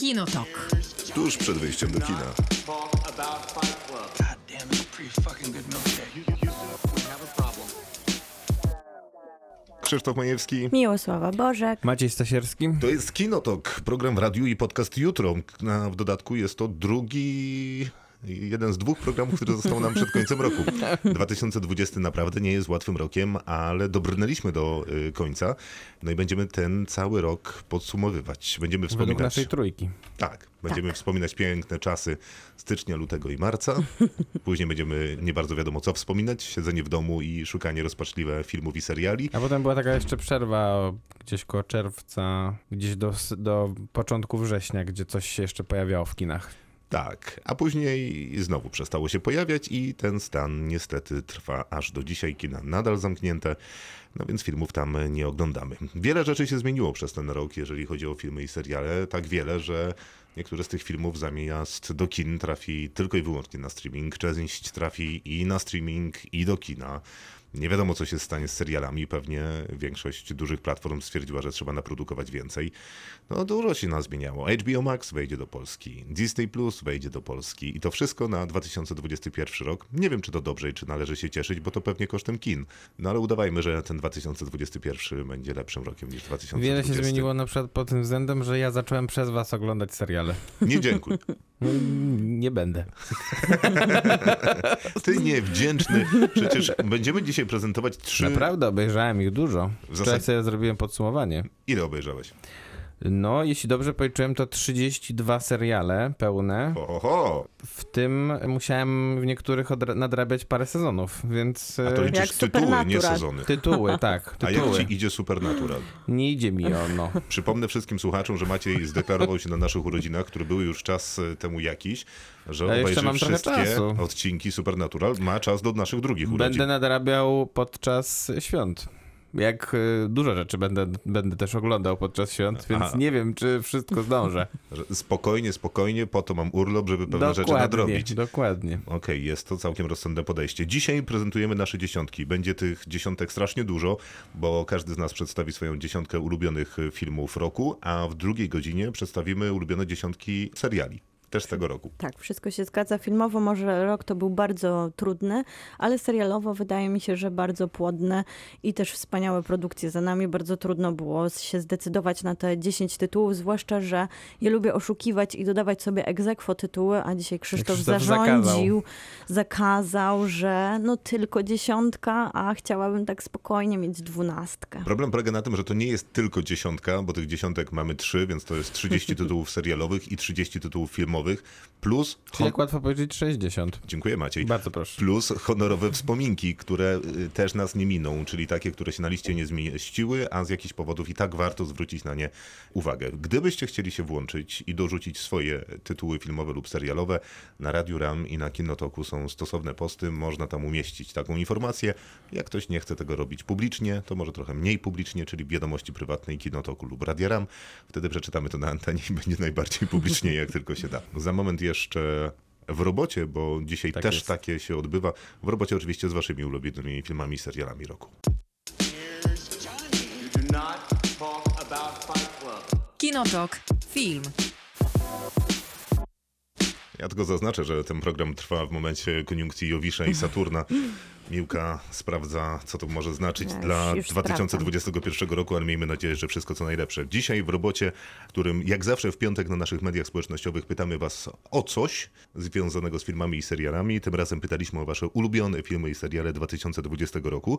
Kinotok. Tuż przed wyjściem do kina. Krzysztof Majewski. Miłosława Bożek. Maciej Stasierski. To jest Kinotok, program w radiu i podcast jutro. A w dodatku jest to drugi, jeden z dwóch programów, który został nam przed końcem roku. 2020 naprawdę nie jest łatwym rokiem, ale dobrnęliśmy do y, końca. No i będziemy ten cały rok podsumowywać. Będziemy Według wspominać... naszej trójki. Tak, będziemy wspominać piękne czasy stycznia, lutego i marca. Później będziemy nie bardzo wiadomo co wspominać, siedzenie w domu i szukanie rozpaczliwe filmów i seriali. A potem była taka jeszcze przerwa gdzieś koło czerwca, gdzieś do, do początku września, gdzie coś się jeszcze pojawiało w kinach. Tak, a później znowu przestało się pojawiać i ten stan niestety trwa aż do dzisiaj. Kina nadal zamknięte, no więc filmów tam nie oglądamy. Wiele rzeczy się zmieniło przez ten rok, jeżeli chodzi o filmy i seriale. Tak wiele, że niektóre z tych filmów zamiast do kin trafi tylko i wyłącznie na streaming. Część trafi i na streaming, i do kina. Nie wiadomo, co się stanie z serialami. Pewnie większość dużych platform stwierdziła, że trzeba naprodukować więcej. No dużo się nas zmieniało. HBO Max wejdzie do Polski, Disney Plus wejdzie do Polski i to wszystko na 2021 rok. Nie wiem, czy to dobrze i czy należy się cieszyć, bo to pewnie kosztem kin. No ale udawajmy, że ten 2021 będzie lepszym rokiem niż 2020. Wiele się zmieniło na przykład pod tym względem, że ja zacząłem przez was oglądać seriale. Nie dziękuj. Nie będę. Ty niewdzięczny. Przecież będziemy dzisiaj prezentować trzy... Naprawdę obejrzałem ich dużo. W Wczoraj zasadzie- sobie zrobiłem podsumowanie. Ile obejrzałeś? No, jeśli dobrze policzyłem, to 32 seriale pełne. Oho, W tym musiałem w niektórych nadrabiać parę sezonów, więc a to e, liczysz Jak tytuły, nie sezony. tytuły, tak, A jak tytuły. ci idzie Supernatural? Nie idzie mi ono. Przypomnę wszystkim słuchaczom, że Maciej zdeklarował się na naszych urodzinach, które były już czas e, temu jakiś, że Ja obejrzy wszystkie odcinki Supernatural. Ma czas do naszych drugich urodzin. Będę nadrabiał podczas świąt. Jak y, dużo rzeczy będę, będę też oglądał podczas świąt, więc Aha. nie wiem, czy wszystko zdążę. Spokojnie, spokojnie, po to mam urlop, żeby pewne rzeczy nadrobić. dokładnie. Okej, jest to całkiem rozsądne podejście. Dzisiaj prezentujemy nasze dziesiątki. Będzie tych dziesiątek strasznie dużo, bo każdy z nas przedstawi swoją dziesiątkę ulubionych y, filmów roku, a w drugiej godzinie przedstawimy ulubione dziesiątki seriali. Też tego roku. Tak, wszystko się zgadza. Filmowo może rok to był bardzo trudny, ale serialowo wydaje mi się, że bardzo płodny i też wspaniałe produkcje za nami. Bardzo trudno było się zdecydować na te 10 tytułów, zwłaszcza, że ja lubię oszukiwać i dodawać sobie egzekwo tytuły, a dzisiaj Krzysztof, Krzysztof zarządził, zakazał, że no tylko dziesiątka, a chciałabym tak spokojnie mieć dwunastkę. Problem polega na tym, że to nie jest tylko dziesiątka, bo tych dziesiątek mamy trzy, więc to jest 30 tytułów serialowych i 30 tytułów filmowych, plus... Czyli jak łatwo powiedzieć 60. Dziękuję Maciej. Bardzo proszę. Plus honorowe wspominki, które y, też nas nie miną, czyli takie, które się na liście nie zmieściły, a z jakichś powodów i tak warto zwrócić na nie uwagę. Gdybyście chcieli się włączyć i dorzucić swoje tytuły filmowe lub serialowe, na Radiu RAM i na Kinotoku są stosowne posty, można tam umieścić taką informację. Jak ktoś nie chce tego robić publicznie, to może trochę mniej publicznie, czyli wiadomości prywatnej Kinotoku lub Radia RAM. Wtedy przeczytamy to na antenie i będzie najbardziej publicznie, jak tylko się da. Za moment jeszcze w robocie, bo dzisiaj Tak też jest. takie się odbywa. W robocie oczywiście z waszymi ulubionymi filmami i serialami roku. Kinotok. Film. Ja tylko zaznaczę, że ten program trwa w momencie koniunkcji Jowisza i Saturna. Miłka sprawdza, co to może znaczyć Ja dla już 2021 roku, ale miejmy nadzieję, że wszystko co najlepsze. Dzisiaj w robocie, którym jak zawsze w piątek na naszych mediach społecznościowych pytamy was o coś związanego z filmami i serialami. Tym razem pytaliśmy o wasze ulubione filmy i seriale 2020 roku.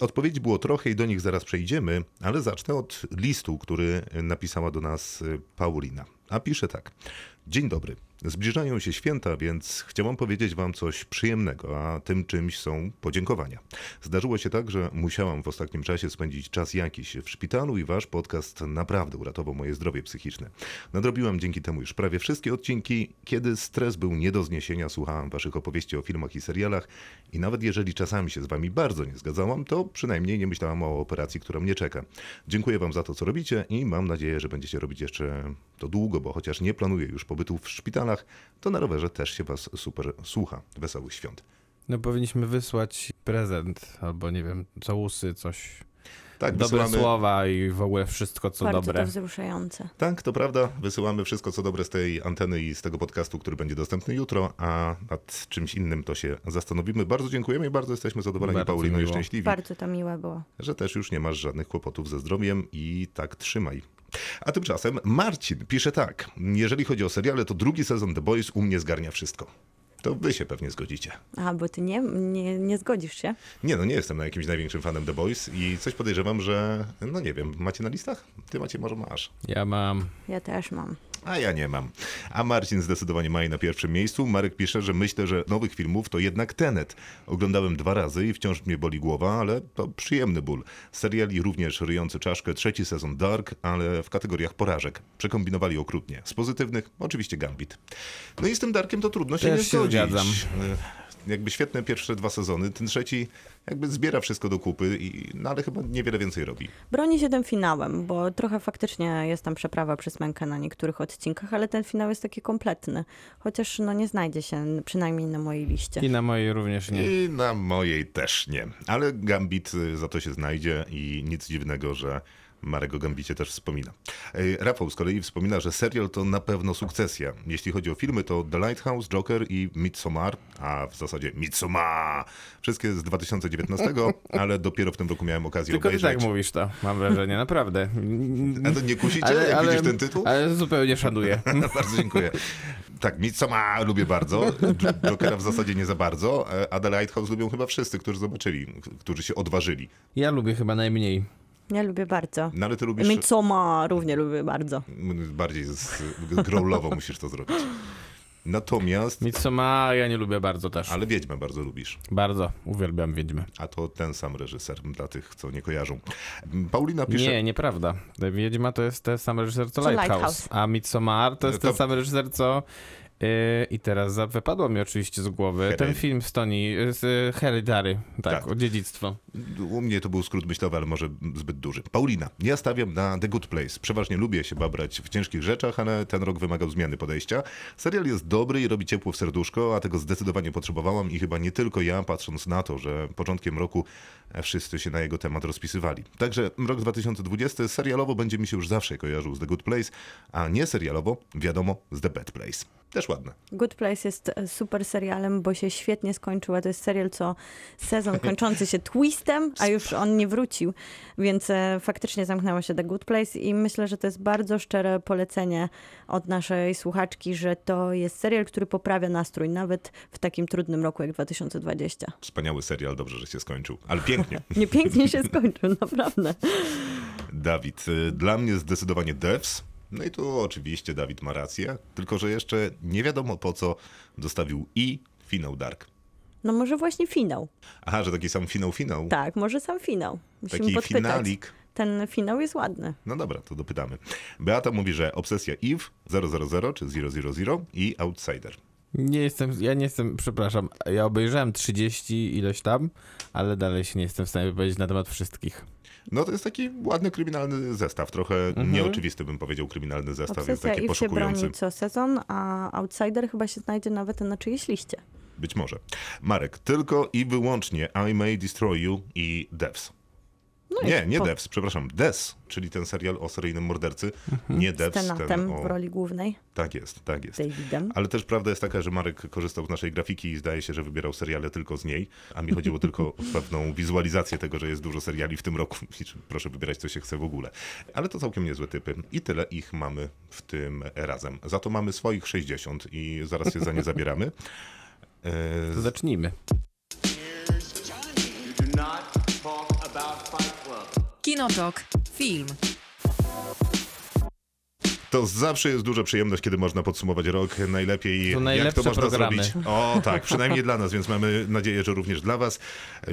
Odpowiedzi było trochę i do nich zaraz przejdziemy, ale zacznę od listu, który napisała do nas y, Paulina. A pisze tak. Dzień dobry. Zbliżają się święta, więc chciałam powiedzieć Wam coś przyjemnego, a tym czymś są podziękowania. Zdarzyło się tak, że musiałam w ostatnim czasie spędzić czas jakiś w szpitalu i Wasz podcast naprawdę uratował moje zdrowie psychiczne. Nadrobiłam dzięki temu już prawie wszystkie odcinki. Kiedy stres był nie do zniesienia, słuchałam Waszych opowieści o filmach i serialach i nawet jeżeli czasami się z Wami bardzo nie zgadzałam, to przynajmniej nie myślałam o operacji, która mnie czeka. Dziękuję Wam za to, co robicie i mam nadzieję, że będziecie robić jeszcze to długo, bo chociaż nie planuję już pobytu w szpitalach, to na rowerze też się Was super słucha. Wesołych świąt. No powinniśmy wysłać prezent albo nie wiem, całusy, coś. Tak, Dobre wysyłamy- słowa i w ogóle wszystko, co Bardzo dobre. to wzruszające. Tak, to prawda. Wysyłamy wszystko, co dobre z tej anteny i z tego podcastu, który będzie dostępny jutro, a nad czymś innym to się zastanowimy. Bardzo dziękujemy i bardzo jesteśmy zadowoleni, Bardzo Paulino, i miło. szczęśliwi, Bardzo to miłe było. że też już nie masz żadnych kłopotów ze zdrowiem i tak trzymaj. A tymczasem Marcin pisze tak. Jeżeli chodzi o seriale, to drugi sezon The Boys u mnie zgarnia wszystko. To wy się pewnie zgodzicie. A, bo ty nie, nie, nie zgodzisz się? Nie, no nie jestem na jakimś największym fanem The Boys i coś podejrzewam, że, no nie wiem, macie na listach? Ty macie, może masz. Ja mam. Ja też mam. A ja nie mam. A Marcin zdecydowanie ma je na pierwszym miejscu. Marek pisze, że myślę, że nowych filmów to jednak Tenet. Oglądałem dwa razy i wciąż mnie boli głowa, ale to przyjemny ból. Seriali również ryjący czaszkę, trzeci sezon Dark, ale w kategoriach porażek. Przekombinowali okrutnie. Z pozytywnych oczywiście Gambit. No i z tym Darkiem to trudno się Też nie się zgodzić. zgadzam. Jakby świetne pierwsze dwa sezony, ten trzeci jakby zbiera wszystko do kupy, i, no ale chyba niewiele więcej robi. Broni się tym finałem, bo trochę faktycznie jest tam przeprawa przez mękę na niektórych odcinkach, ale ten finał jest taki kompletny. Chociaż no nie znajdzie się przynajmniej na mojej liście. I na mojej również nie. I na mojej też nie. Ale Gambit y, za to się znajdzie i nic dziwnego, że Marek o Gambicie też wspomina. Rafał z kolei wspomina, że serial to na pewno sukcesja. Jeśli chodzi o filmy, to The Lighthouse, Joker i Midsommar, a w zasadzie Midsommar. Wszystkie z 2019, ale dopiero w tym roku miałem okazję Tylko obejrzeć. tak mówisz to, mam wrażenie, naprawdę. A to nie kusi cię, jak widzisz ten tytuł? Ale zupełnie szanuję. bardzo dziękuję. Tak, Midsommar lubię bardzo, Jokera w zasadzie nie za bardzo, e, a The Lighthouse lubią chyba wszyscy, którzy zobaczyli, którzy się odważyli. Ja lubię chyba najmniej. Ja lubię bardzo. No ale ty lubisz Midsommar równie lubię bardzo. bardziej z, growlowo musisz to zrobić. Natomiast, Midsommar ja nie lubię bardzo też. ale Wiedźmę bardzo lubisz, Bardzo uwielbiam Wiedźmę. a to ten sam reżyser dla tych, co nie kojarzą. Paulina pisze... Nie, nieprawda. Wiedźma to jest ten sam reżyser co Co Lighthouse, Lighthouse. a Midsommar to jest To- ten sam reżyser co... Yy, I teraz wypadło mi oczywiście z głowy Hered- ten film z Tony, z y, Hereditary, tak, Tak. o dziedzictwo. U mnie to był skrót myślowy, ale może zbyt duży. Paulina, ja stawiam na The Good Place. Przeważnie lubię się babrać w ciężkich rzeczach, ale ten rok wymagał zmiany podejścia. Serial jest dobry i robi ciepło w serduszko, a tego zdecydowanie potrzebowałam i chyba nie tylko ja, patrząc na to, że początkiem roku wszyscy się na jego temat rozpisywali. Także rok 2020 serialowo będzie mi się już zawsze kojarzył z The Good Place, a nie serialowo, wiadomo, z The Bad Place. Też ładne. Good Place jest e, super serialem, bo się świetnie skończył, a to jest serial co sezon kończący się twistem, a już on nie wrócił, więc e, faktycznie zamknęło się The Good Place i myślę, że to jest bardzo szczere polecenie od naszej słuchaczki, że to jest serial, który poprawia nastrój nawet w takim trudnym roku jak 2020. Wspaniały serial, dobrze, że się skończył. Ale pięknie. Niepięknie się skończył, naprawdę. Dawid, y, dla mnie zdecydowanie Devs. No i tu oczywiście Dawid ma rację, tylko że jeszcze nie wiadomo po co dostawił i finał Dark. No może właśnie finał. Aha, że taki sam finał finał. Tak, może sam finał. Musimy Taki podpytać. finalik. Ten finał jest ładny. No dobra, to dopytamy. Beata mówi, że obsesja Eve 000 czy 000 i Outsider. Nie jestem, ja nie jestem, przepraszam, ja obejrzałem 30 ileś tam, ale dalej się nie jestem w stanie wypowiedzieć na temat wszystkich. No to jest taki ładny kryminalny zestaw, trochę Mhm. nieoczywisty bym powiedział kryminalny zestaw, jest Obsesja taki Eve się poszukujący. broni co sezon, a Outsider chyba się znajdzie nawet na czyjejś liście. Być może. Marek, tylko i wyłącznie I May Destroy You i Devs. No Nie, nie po- Devs, przepraszam, Des, czyli ten serial o seryjnym mordercy. Nie Z Devs, ten Tenatem o... w roli głównej, Tak jest, tak jest. Davidem. Ale też prawda jest taka, że Marek korzystał z naszej grafiki i zdaje się, że wybierał seriale tylko z niej, a mi chodziło tylko o pewną wizualizację tego, że jest dużo seriali w tym roku. I proszę wybierać, co się chce w ogóle. Ale to całkiem niezłe typy. I tyle ich mamy w tym razem. Za to mamy swoich 60 i zaraz się za nie zabieramy. E, To zacznijmy. Kinotok. Film. To zawsze jest duża przyjemność, kiedy można podsumować rok najlepiej. To jak to można programy. zrobić? O tak, przynajmniej dla nas, więc mamy nadzieję, że również dla was.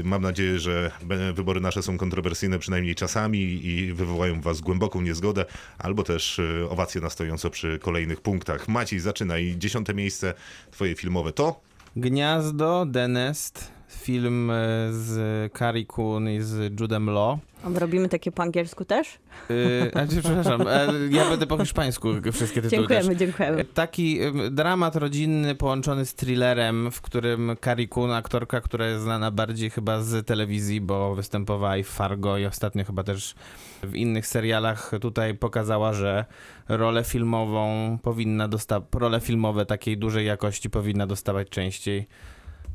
Mam nadzieję, że wybory nasze są kontrowersyjne przynajmniej czasami i wywołają w was głęboką niezgodę, albo też e, owacje na stojąco przy kolejnych punktach. Maciej, zaczynaj. Dziesiąte miejsce twoje filmowe to? Gniazdo, The Nest, film e, z Carrie Coon i z Judem Law. A Robimy takie po angielsku też? Yy, a, przepraszam, e, ja będę po hiszpańsku wszystkie tytuły też. Dziękujemy, dziękujemy. Taki dramat rodzinny połączony z thrillerem, w którym Carrie Coon, aktorka, która jest znana bardziej chyba z telewizji, bo występowała i w Fargo i ostatnio chyba też w innych serialach tutaj pokazała, że rolę filmową powinna dostawać, role filmowe takiej dużej jakości powinna dostawać częściej.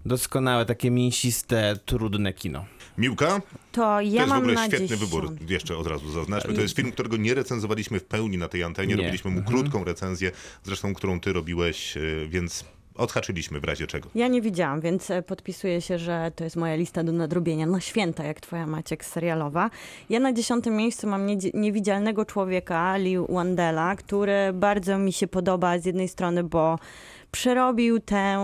Doskonałe, takie mięsiste, trudne kino. Miłka? To ja to jest w mam ogóle świetny 10. wybór, jeszcze od razu zaznaczmy. To jest film, którego nie recenzowaliśmy w pełni na tej antenie, Nie. robiliśmy mu krótką recenzję, zresztą którą ty robiłeś, y, więc odhaczyliśmy w razie czego. Ja nie widziałam, więc e, podpisuję się, że to jest moja lista do nadrobienia na święta, jak twoja Maciek serialowa. Ja na dziesiątym miejscu mam niedzie- niewidzialnego człowieka, Lee Wandela, który bardzo mi się podoba z jednej strony, bo przerobił tę,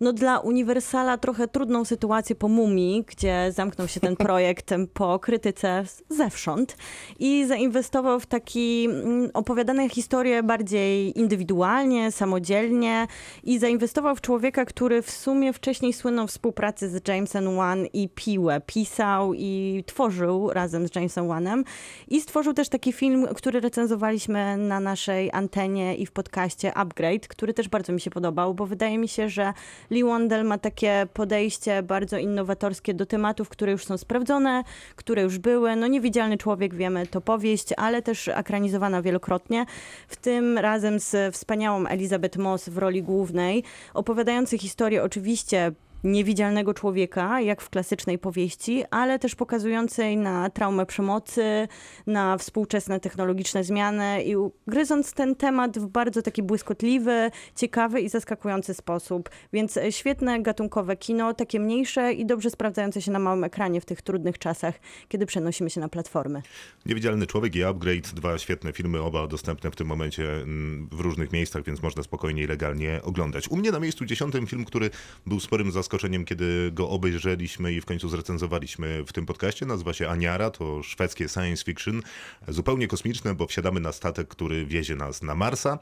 no dla Uniwersala trochę trudną sytuację po Mumii, gdzie zamknął się ten projekt po krytyce zewsząd i zainwestował w taki mm, opowiadane historie bardziej indywidualnie, samodzielnie i zainwestował w człowieka, który w sumie wcześniej słynął współpracy z Jamesem Wan i Piłę. Pisał i tworzył razem z Jamesem Wanem i stworzył też taki film, który recenzowaliśmy na naszej antenie i w podcaście Upgrade, który też bardzo mi się podobał, bo wydaje mi się, że Lee Wandel ma takie podejście bardzo innowatorskie do tematów, które już są sprawdzone, które już były. No Niewidzialny Człowiek, wiemy, to powieść, ale też ekranizowana wielokrotnie. W tym razem z wspaniałą Elizabeth Moss w roli głównej, opowiadający historię oczywiście niewidzialnego człowieka, jak w klasycznej powieści, ale też pokazującej na traumę przemocy, na współczesne technologiczne zmiany i gryząc ten temat w bardzo taki błyskotliwy, ciekawy i zaskakujący sposób. Więc e, świetne gatunkowe kino, takie mniejsze i dobrze sprawdzające się na małym ekranie w tych trudnych czasach, kiedy przenosimy się na platformy. Niewidzialny Człowiek i Upgrade, dwa świetne filmy, oba dostępne w tym momencie mm, w różnych miejscach, więc można spokojnie i legalnie oglądać. U mnie na miejscu dziesiątym film, który był sporym zaskoczeniem, kiedy go obejrzeliśmy i w końcu zrecenzowaliśmy w tym podcaście. Nazywa się Aniara, to szwedzkie science fiction, zupełnie kosmiczne, bo wsiadamy na statek, który wiezie nas na Marsa.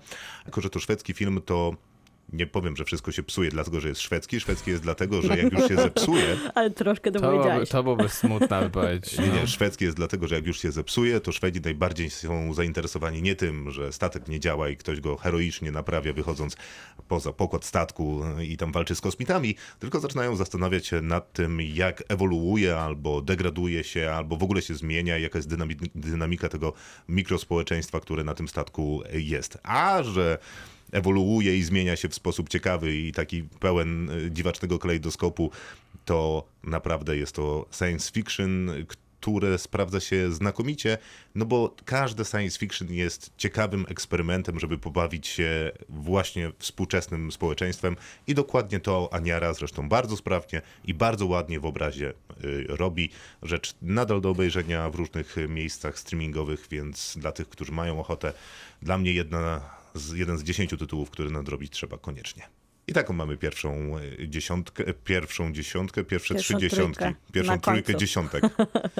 Jako, że to szwedzki film, to nie powiem, że wszystko się psuje, dlatego że jest szwedzki. Szwedzki jest dlatego, że jak już się zepsuje, Ale troszkę to powiedziałeś. to byłoby smutna wypowiedź. Nie, no. nie, szwedzki jest dlatego, że jak już się zepsuje, to Szwedzi najbardziej są zainteresowani nie tym, że statek nie działa i ktoś go heroicznie naprawia, wychodząc poza pokład statku i tam walczy z kosmitami, tylko zaczynają zastanawiać się nad tym, jak ewoluuje albo degraduje się, albo w ogóle się zmienia, jaka jest dynami- dynamika tego mikrospołeczeństwa, które na tym statku jest. A że ewoluuje i zmienia się w sposób ciekawy i taki pełen y, dziwacznego kalejdoskopu, to naprawdę jest to science fiction, które sprawdza się znakomicie, no bo każde science fiction jest ciekawym eksperymentem, żeby pobawić się właśnie współczesnym społeczeństwem i dokładnie to Aniara zresztą bardzo sprawnie i bardzo ładnie w obrazie y, robi. Rzecz nadal do obejrzenia w różnych miejscach streamingowych, więc dla tych, którzy mają ochotę, dla mnie jedna z, jeden z dziesięciu tytułów, który nadrobić trzeba koniecznie. I taką mamy pierwszą y, dziesiątkę, pierwszą dziesiątkę, pierwsze Pierwszą trzy dziesiątki, trójkę. pierwszą Na trójkę końcu. dziesiątek.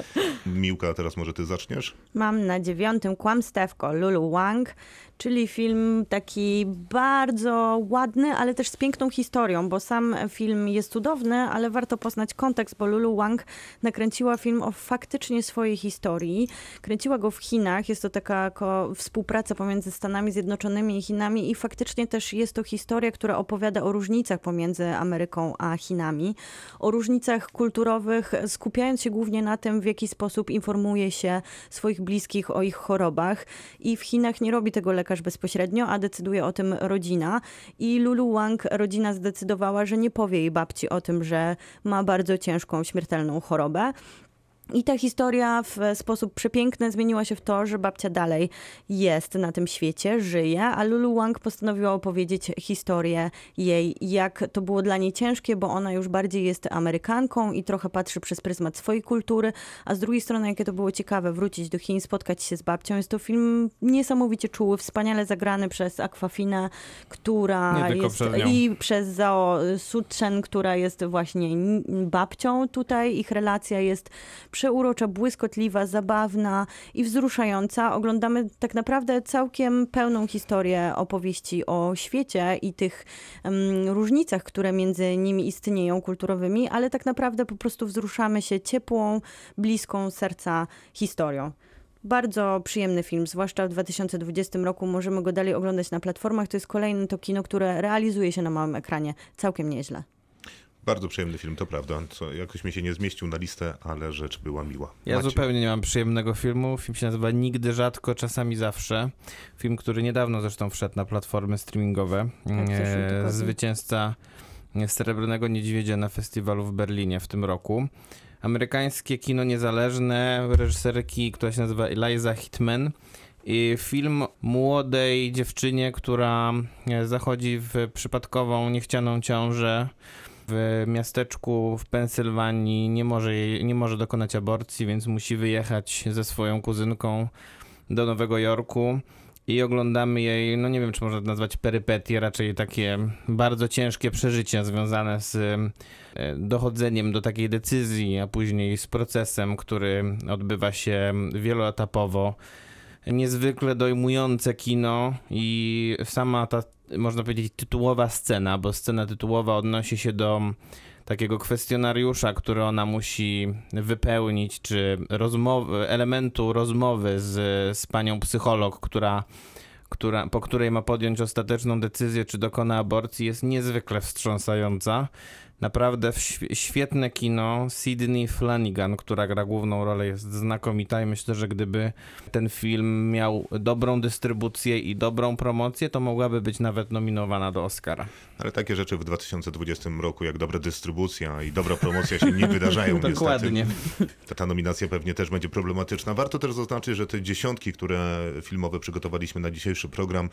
Miłka, teraz może ty zaczniesz? Mam na dziewiątym Kłamstewko Lulu Wang, czyli film taki bardzo ładny, ale też z piękną historią, bo sam film jest cudowny, ale warto poznać kontekst, bo Lulu Wang nakręciła film o faktycznie swojej historii. Kręciła go w Chinach, jest to taka współpraca pomiędzy Stanami Zjednoczonymi i Chinami i faktycznie też jest to historia, która opowiada o różnicach pomiędzy Ameryką a Chinami, o różnicach kulturowych, skupiając się głównie na tym, w jaki sposób informuje się swoich bliskich o ich chorobach. I w Chinach nie robi tego lekarz bezpośrednio, a decyduje o tym rodzina. I Lulu Wang, rodzina zdecydowała, że nie powie jej babci o tym, że ma bardzo ciężką, śmiertelną chorobę. I ta historia w sposób przepiękny zmieniła się w to, że babcia dalej jest na tym świecie, żyje, a Lulu Wang postanowiła opowiedzieć historię jej, jak to było dla niej ciężkie, bo ona już bardziej jest Amerykanką i trochę patrzy przez pryzmat swojej kultury, a z drugiej strony, jakie to było ciekawe, wrócić do Chin, spotkać się z babcią. Jest to film niesamowicie czuły, wspaniale zagrany przez Aquafinę, która jest przez i przez Zao Sutchen, która jest właśnie babcią tutaj. Ich relacja jest przeurocza, błyskotliwa, zabawna i wzruszająca. Oglądamy tak naprawdę całkiem pełną historię opowieści o świecie i tych em, różnicach, które między nimi istnieją kulturowymi, ale tak naprawdę po prostu wzruszamy się ciepłą, bliską serca historią. Bardzo przyjemny film, zwłaszcza w 2020 roku. Możemy go dalej oglądać na platformach. To jest kolejne to kino, które realizuje się na małym ekranie. Całkiem nieźle. Bardzo przyjemny film, to prawda. Co, jakoś mi się nie zmieścił na listę, ale rzecz była miła. Ja Maciej. zupełnie nie mam przyjemnego filmu. Film się nazywa Nigdy, rzadko, czasami zawsze. Film, który niedawno zresztą wszedł na platformy streamingowe. Tak, E. Zwycięzca Srebrnego Niedźwiedzia na festiwalu w Berlinie w tym roku. Amerykańskie kino niezależne, reżyserki, która się nazywa Eliza Hitman. I film młodej dziewczynie, która e, zachodzi w przypadkową, niechcianą ciążę w miasteczku w Pensylwanii, nie może, nie może dokonać aborcji, więc musi wyjechać ze swoją kuzynką do Nowego Jorku. I oglądamy jej, no nie wiem, czy można nazwać perypetie, raczej takie bardzo ciężkie przeżycia związane z e, dochodzeniem do takiej decyzji, a później z procesem, który odbywa się wieloetapowo niezwykle dojmujące kino i sama ta, można powiedzieć, tytułowa scena, bo scena tytułowa odnosi się do takiego kwestionariusza, który ona musi wypełnić, czy rozmowy, elementu rozmowy z, z panią psycholog, która, która, po której ma podjąć ostateczną decyzję, czy dokona aborcji, jest niezwykle wstrząsająca. Naprawdę św- świetne kino. Sydney Flanagan, która gra główną rolę, jest znakomita i myślę, że gdyby ten film miał dobrą dystrybucję i dobrą promocję, to mogłaby być nawet nominowana do Oscara. Ale takie rzeczy w 2020 roku, jak dobra dystrybucja i dobra promocja się nie wydarzają Dokładnie. niestety. Ta, ta nominacja pewnie też będzie problematyczna. Warto też zaznaczyć, że te dziesiątki, które filmowe przygotowaliśmy na dzisiejszy program,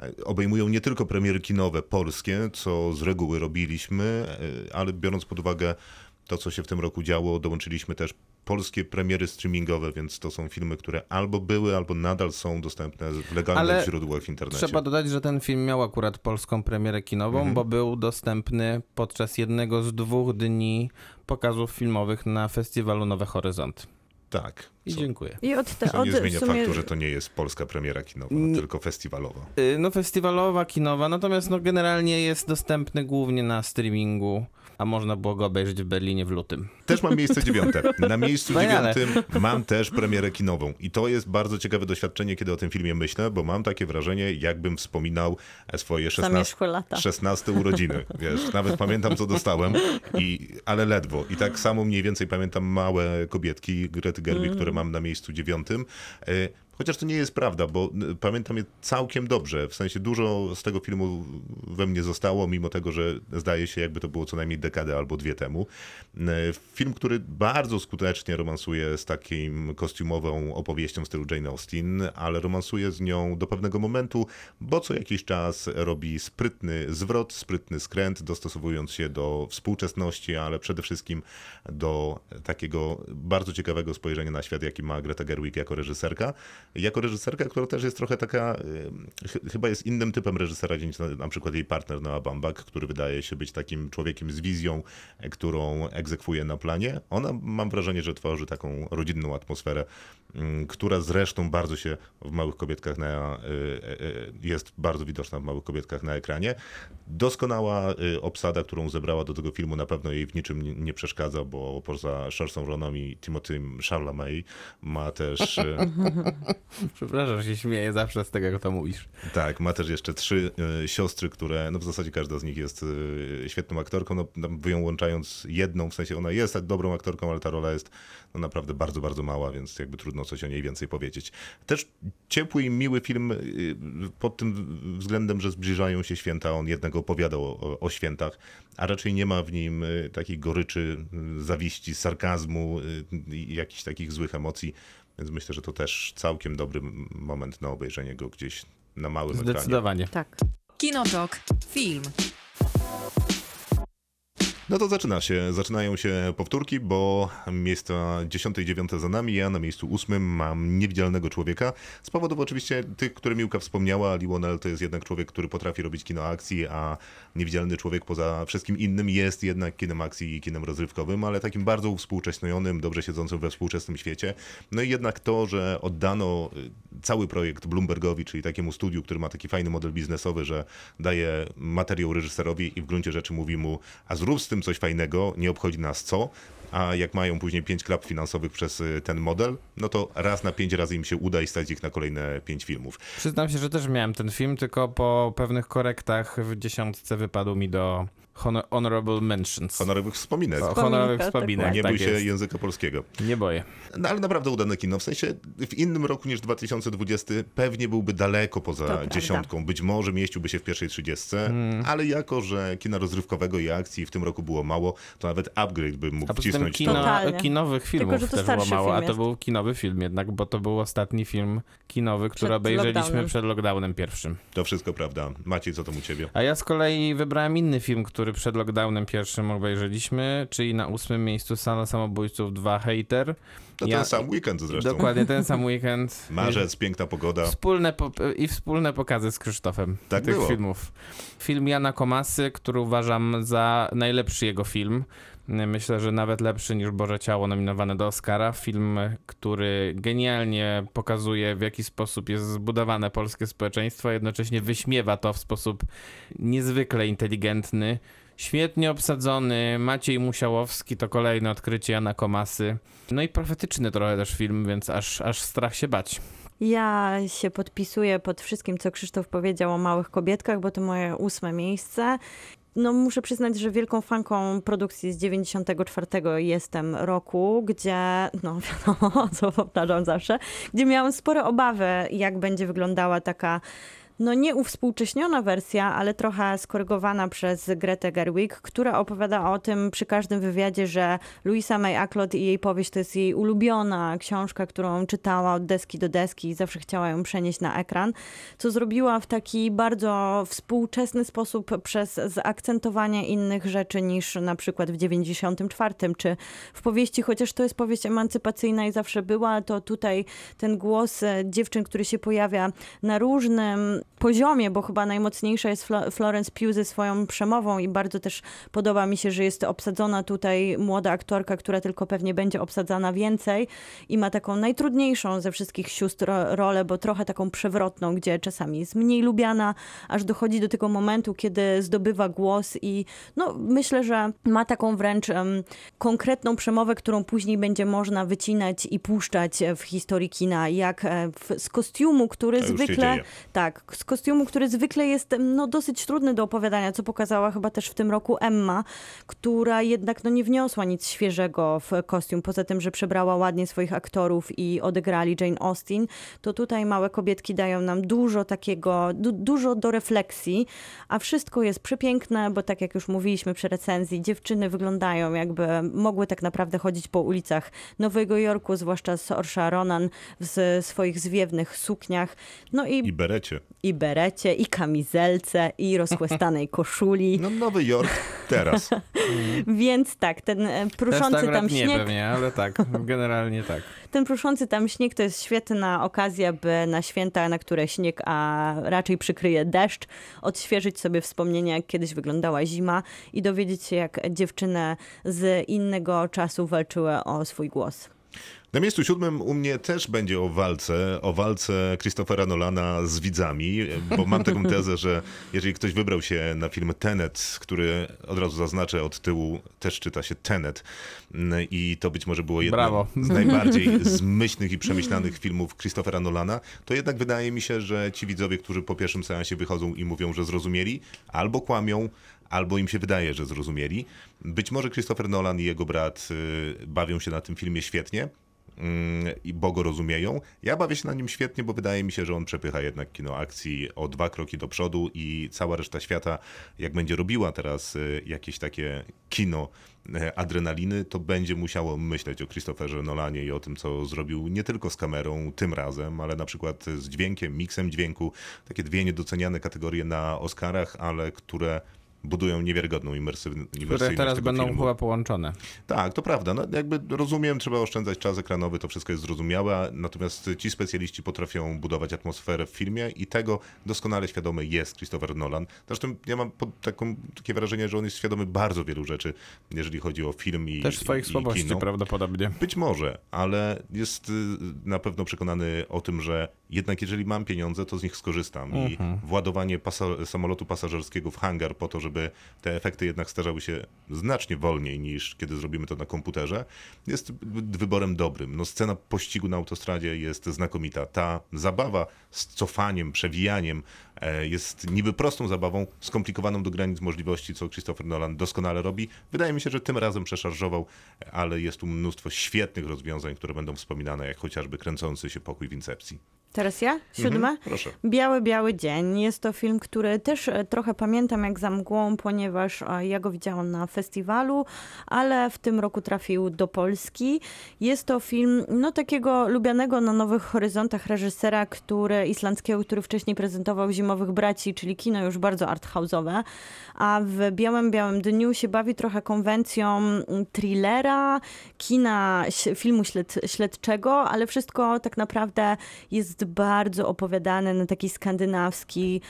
e, obejmują nie tylko premiery kinowe polskie, co z reguły robiliśmy, e, ale biorąc pod uwagę to, co się w tym roku działo, dołączyliśmy też polskie premiery streamingowe, więc to są filmy, które albo były, albo nadal są dostępne w legalnych Ale źródłach w internecie. Trzeba dodać, że ten film miał akurat polską premierę kinową, Mhm. bo był dostępny podczas jednego z dwóch dni pokazów filmowych na festiwalu Nowe Horyzonty. Tak. I dziękuję. I od te, od nie zmienia sumie... faktu, że to nie jest polska premiera kinowa, tylko festiwalowa. Y, No festiwalowa, kinowa, natomiast no generalnie jest dostępny głównie na streamingu, a można było go obejrzeć w Berlinie w lutym. Też mam miejsce dziewiąte. Na miejscu Wspaniale. dziewiątym mam też premierę kinową. I to jest bardzo ciekawe doświadczenie, kiedy o tym filmie myślę, bo mam takie wrażenie, jakbym wspominał swoje 16, Zamierzchłe lata. 16 urodziny. Wiesz, nawet pamiętam, co dostałem, i, ale ledwo. I tak samo mniej więcej pamiętam małe kobietki Grety Gerwig, które mam na miejscu dziewiątym. Chociaż to nie jest prawda, bo pamiętam je całkiem dobrze. W sensie dużo z tego filmu we mnie zostało, mimo tego, że zdaje się, jakby to było co najmniej dekadę albo dwie temu. Film, który bardzo skutecznie romansuje z takim kostiumową opowieścią w stylu Jane Austen, ale romansuje z nią do pewnego momentu, bo co jakiś czas robi sprytny zwrot, sprytny skręt, dostosowując się do współczesności, ale przede wszystkim do takiego bardzo ciekawego spojrzenia na świat, jaki ma Greta Gerwig jako reżyserka. Jako reżyserka, która też jest trochę taka, y, ch- chyba jest innym typem reżysera niż na, przykład jej partner Noah Baumbach, który wydaje się być takim człowiekiem z wizją, e, którą egzekwuje na planie. Ona mam wrażenie, że tworzy taką rodzinną atmosferę, która zresztą bardzo się w Małych Kobietkach na, y, y, y, jest bardzo widoczna w Małych Kobietkach na ekranie. Doskonała obsada, którą zebrała do tego filmu, na pewno jej w niczym nie, przeszkadza, bo poza Saoirse Roną i Timothym Chalamet ma też... Przepraszam, że się śmieję zawsze z tego, jak to mówisz. Tak, ma też jeszcze trzy siostry, które, no w zasadzie każda z nich jest świetną aktorką, no tam wyłączając jedną, w sensie ona jest tak dobrą aktorką, ale ta rola jest no, naprawdę bardzo, bardzo mała, więc jakby trudno coś o niej więcej powiedzieć. Też ciepły i miły film y, pod tym względem, że zbliżają się święta, on jednak opowiadał o, o świętach, a raczej nie ma w nim y, takiej goryczy, y, zawiści, sarkazmu i jakichś takich złych emocji, więc myślę, że to też całkiem dobry moment na obejrzenie go gdzieś na małym ekranie. Zdecydowanie. Tak. Kinotok. Film. No to zaczyna się, zaczynają się powtórki, bo miejsca 10 i 9 za nami, ja na miejscu 8 mam niewidzialnego człowieka. Z powodów oczywiście tych, które Miłka wspomniała, Lionel to jest jednak człowiek, który potrafi robić kino akcji, a niewidzialny człowiek poza wszystkim innym jest jednak kinem akcji i kinem rozrywkowym, ale takim bardzo uwspółcześnionym, dobrze siedzącym we współczesnym świecie. No i jednak to, że oddano y, cały projekt Bloombergowi, czyli takiemu studiu, który ma taki fajny model biznesowy, że daje materiał reżyserowi i w gruncie rzeczy mówi mu, a zrób z tym coś fajnego, nie obchodzi nas co, a jak mają później pięć klap finansowych przez y, ten model, no to raz na pięć razy im się uda i stać ich na kolejne pięć filmów. Przyznam się, że też miałem ten film, tylko po pewnych korektach w dziesiątce wypadł mi do honor Honorable Mentions. Honorowych wspominek. O, honorowych tak, wspominek, Nie tak bój się jest. języka polskiego. Nie boję. No ale naprawdę udane kino. W sensie w innym roku niż 2020 pewnie byłby daleko To poza prawda. dziesiątką. Być może mieściłby się w pierwszej trzydziestce, Hmm. ale jako, że kina rozrywkowego i akcji w tym roku było mało, to nawet upgrade bym mógł A wcisnąć. kino, Totalnie. kinowych filmów że to też było mało, a to był kinowy film jednak, bo to był ostatni film kinowy, który Przed obejrzeliśmy lockdownem. przed lockdownem pierwszym. To wszystko prawda. Maciej, co tam u ciebie? A ja z kolei wybrałem inny film, który przed lockdownem pierwszym obejrzeliśmy, czyli na ósmym miejscu Sala Samobójców 2 Hater. To Ja- ten sam weekend zresztą. Dokładnie ten sam weekend. Marzec, piękna pogoda. Wspólne po, I wspólne pokazy z Krzysztofem Tak tych było. filmów. Film Jana Komasy, który uważam za najlepszy jego film. Myślę, że nawet lepszy niż Boże Ciało nominowane do Oscara. Film, który genialnie pokazuje, w jaki sposób jest zbudowane polskie społeczeństwo, a jednocześnie wyśmiewa to w sposób niezwykle inteligentny. Świetnie obsadzony, Maciej Musiałowski to kolejne odkrycie Jana Komasy. No i profetyczny trochę też film, więc aż, aż strach się bać. Ja się podpisuję pod wszystkim, co Krzysztof powiedział o małych kobietkach, bo to moje ósme miejsce. No, muszę przyznać, że wielką fanką produkcji z 94 jestem roku, gdzie, no wiadomo, co powtarzam zawsze, gdzie miałam spore obawy, jak będzie wyglądała taka no nie uwspółcześniona wersja, ale trochę skorygowana przez Gretę Gerwig, która opowiada o tym przy każdym wywiadzie, że Louisa May Alcott i jej powieść to jest jej ulubiona książka, którą czytała od deski do deski i zawsze chciała ją przenieść na ekran, co zrobiła w taki bardzo współczesny sposób przez zaakcentowanie innych rzeczy niż na przykład w 94 czy w powieści, chociaż to jest powieść emancypacyjna i zawsze była, to tutaj ten głos e, dziewczyn, który się pojawia na różnym poziomie, bo chyba najmocniejsza jest Flo- Florence Pugh ze swoją przemową i bardzo też podoba mi się, że jest obsadzona tutaj młoda aktorka, która tylko pewnie będzie obsadzana więcej i ma taką najtrudniejszą ze wszystkich sióstr ro- rolę, bo trochę taką przewrotną, gdzie czasami jest mniej lubiana, aż dochodzi do tego momentu, kiedy zdobywa głos i no myślę, że ma taką wręcz em, konkretną przemowę, którą później będzie można wycinać i puszczać w historii kina, jak e, w, z kostiumu, który zwykle tak, z kostiumu, który zwykle jest em, no, dosyć trudny do opowiadania, co pokazała chyba też w tym roku Emma, która jednak no, nie wniosła nic świeżego w kostium, poza tym, że przebrała ładnie swoich aktorów i odegrali Jane Austen, to tutaj małe kobietki dają nam dużo takiego, du dużo do refleksji, a wszystko jest przepiękne, bo tak jak już mówiliśmy przy recenzji, dziewczyny wyglądają jakby mogły tak naprawdę chodzić po ulicach Nowego Jorku, zwłaszcza Saoirse Ronan w swoich zwiewnych sukniach, no i I berecie. I berecie, i kamizelce, i rozchłystanej koszuli. No Nowy Jork teraz. Więc tak, ten e, pruszący tam nie śnieg, pewnie, ale tak, generalnie tak. ten pruszący tam śnieg to jest świetna okazja, by na święta, na które śnieg, a raczej przykryje deszcz, odświeżyć sobie wspomnienia, jak kiedyś wyglądała zima i dowiedzieć się, jak dziewczyny z innego czasu walczyły o swój głos. Na miejscu siódmym u mnie też będzie o walce, o walce Christophera Nolana z widzami, bo mam taką tezę, że jeżeli ktoś wybrał się na film Tenet, który od razu zaznaczę od tyłu, też czyta się Tenet i to być może było jedno Brawo. z najbardziej zmyślnych i przemyślanych filmów Christophera Nolana, to jednak wydaje mi się, że ci widzowie, którzy po pierwszym seansie wychodzą i mówią, że zrozumieli, albo kłamią, albo im się wydaje, że zrozumieli. Być może Christopher Nolan i jego brat y, bawią się na tym filmie świetnie, i bo go rozumieją. Ja bawię się na nim świetnie, bo wydaje mi się, że on przepycha jednak kino akcji o dwa kroki do przodu i cała reszta świata, jak będzie robiła teraz y, jakieś takie kino e, adrenaliny, to będzie musiało myśleć o Christopherze Nolanie i o tym, co zrobił nie tylko z kamerą tym razem, ale na przykład z dźwiękiem, miksem dźwięku. Takie dwie niedoceniane kategorie na Oscarach, ale które budują niewiarygodną imersywność Które teraz będą filmu. chyba połączone. Tak, to prawda. No, jakby rozumiem, trzeba oszczędzać czas ekranowy, to wszystko jest zrozumiałe, natomiast ci specjaliści potrafią budować atmosferę w filmie i tego doskonale świadomy jest Christopher Nolan. Zresztą ja mam taką, takie wrażenie, że on jest świadomy bardzo wielu rzeczy, jeżeli chodzi o film i Też swoich i, i słabości kino. prawdopodobnie. Być może, ale jest y, na pewno przekonany o tym, że jednak jeżeli mam pieniądze, to z nich skorzystam. I władowanie pasa- samolotu pasażerskiego w hangar po to, żeby te efekty jednak starzały się znacznie wolniej niż kiedy zrobimy to na komputerze, jest wyborem dobrym. No, scena pościgu na autostradzie jest znakomita. Ta zabawa z cofaniem, przewijaniem e, jest niby prostą zabawą, skomplikowaną do granic możliwości, co Christopher Nolan doskonale robi. Wydaje mi się, że tym razem przeszarżował, ale jest tu mnóstwo świetnych rozwiązań, które będą wspominane, jak chociażby kręcący się pokój w Incepcji. Teraz ja? Siódme? Mhm, proszę. Biały, biały dzień. Jest to film, który też e, trochę pamiętam jak za mgłą, ponieważ e, ja go widziałam na festiwalu, ale w tym roku trafił do Polski. Jest to film, no takiego lubianego na Nowych Horyzontach reżysera, który, islandzkiego, który wcześniej prezentował Zimowych Braci, czyli kino już bardzo arthouse'owe, a w Białym, Białym Dniu się bawi trochę konwencją thrillera, kina, filmu śled, śledczego, ale wszystko tak naprawdę jest bardzo opowiadane na taki skandynawski,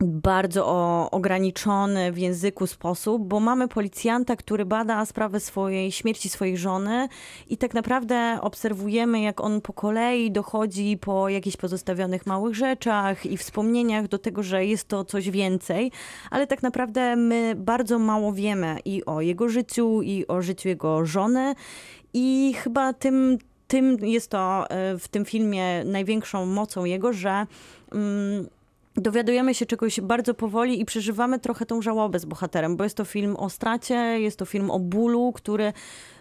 bardzo o, ograniczony w języku sposób, bo mamy policjanta, który bada sprawę swojej śmierci swojej żony i tak naprawdę obserwujemy, jak on po kolei dochodzi po jakichś pozostawionych małych rzeczach i wspomnieniach do tego, że jest to coś więcej, ale tak naprawdę my bardzo mało wiemy i o jego życiu, i o życiu jego żony i chyba tym tym jest to e, w tym filmie największą mocą jego, że mm, dowiadujemy się czegoś bardzo powoli i przeżywamy trochę tą żałobę z bohaterem, bo jest to film o stracie, jest to film o bólu, który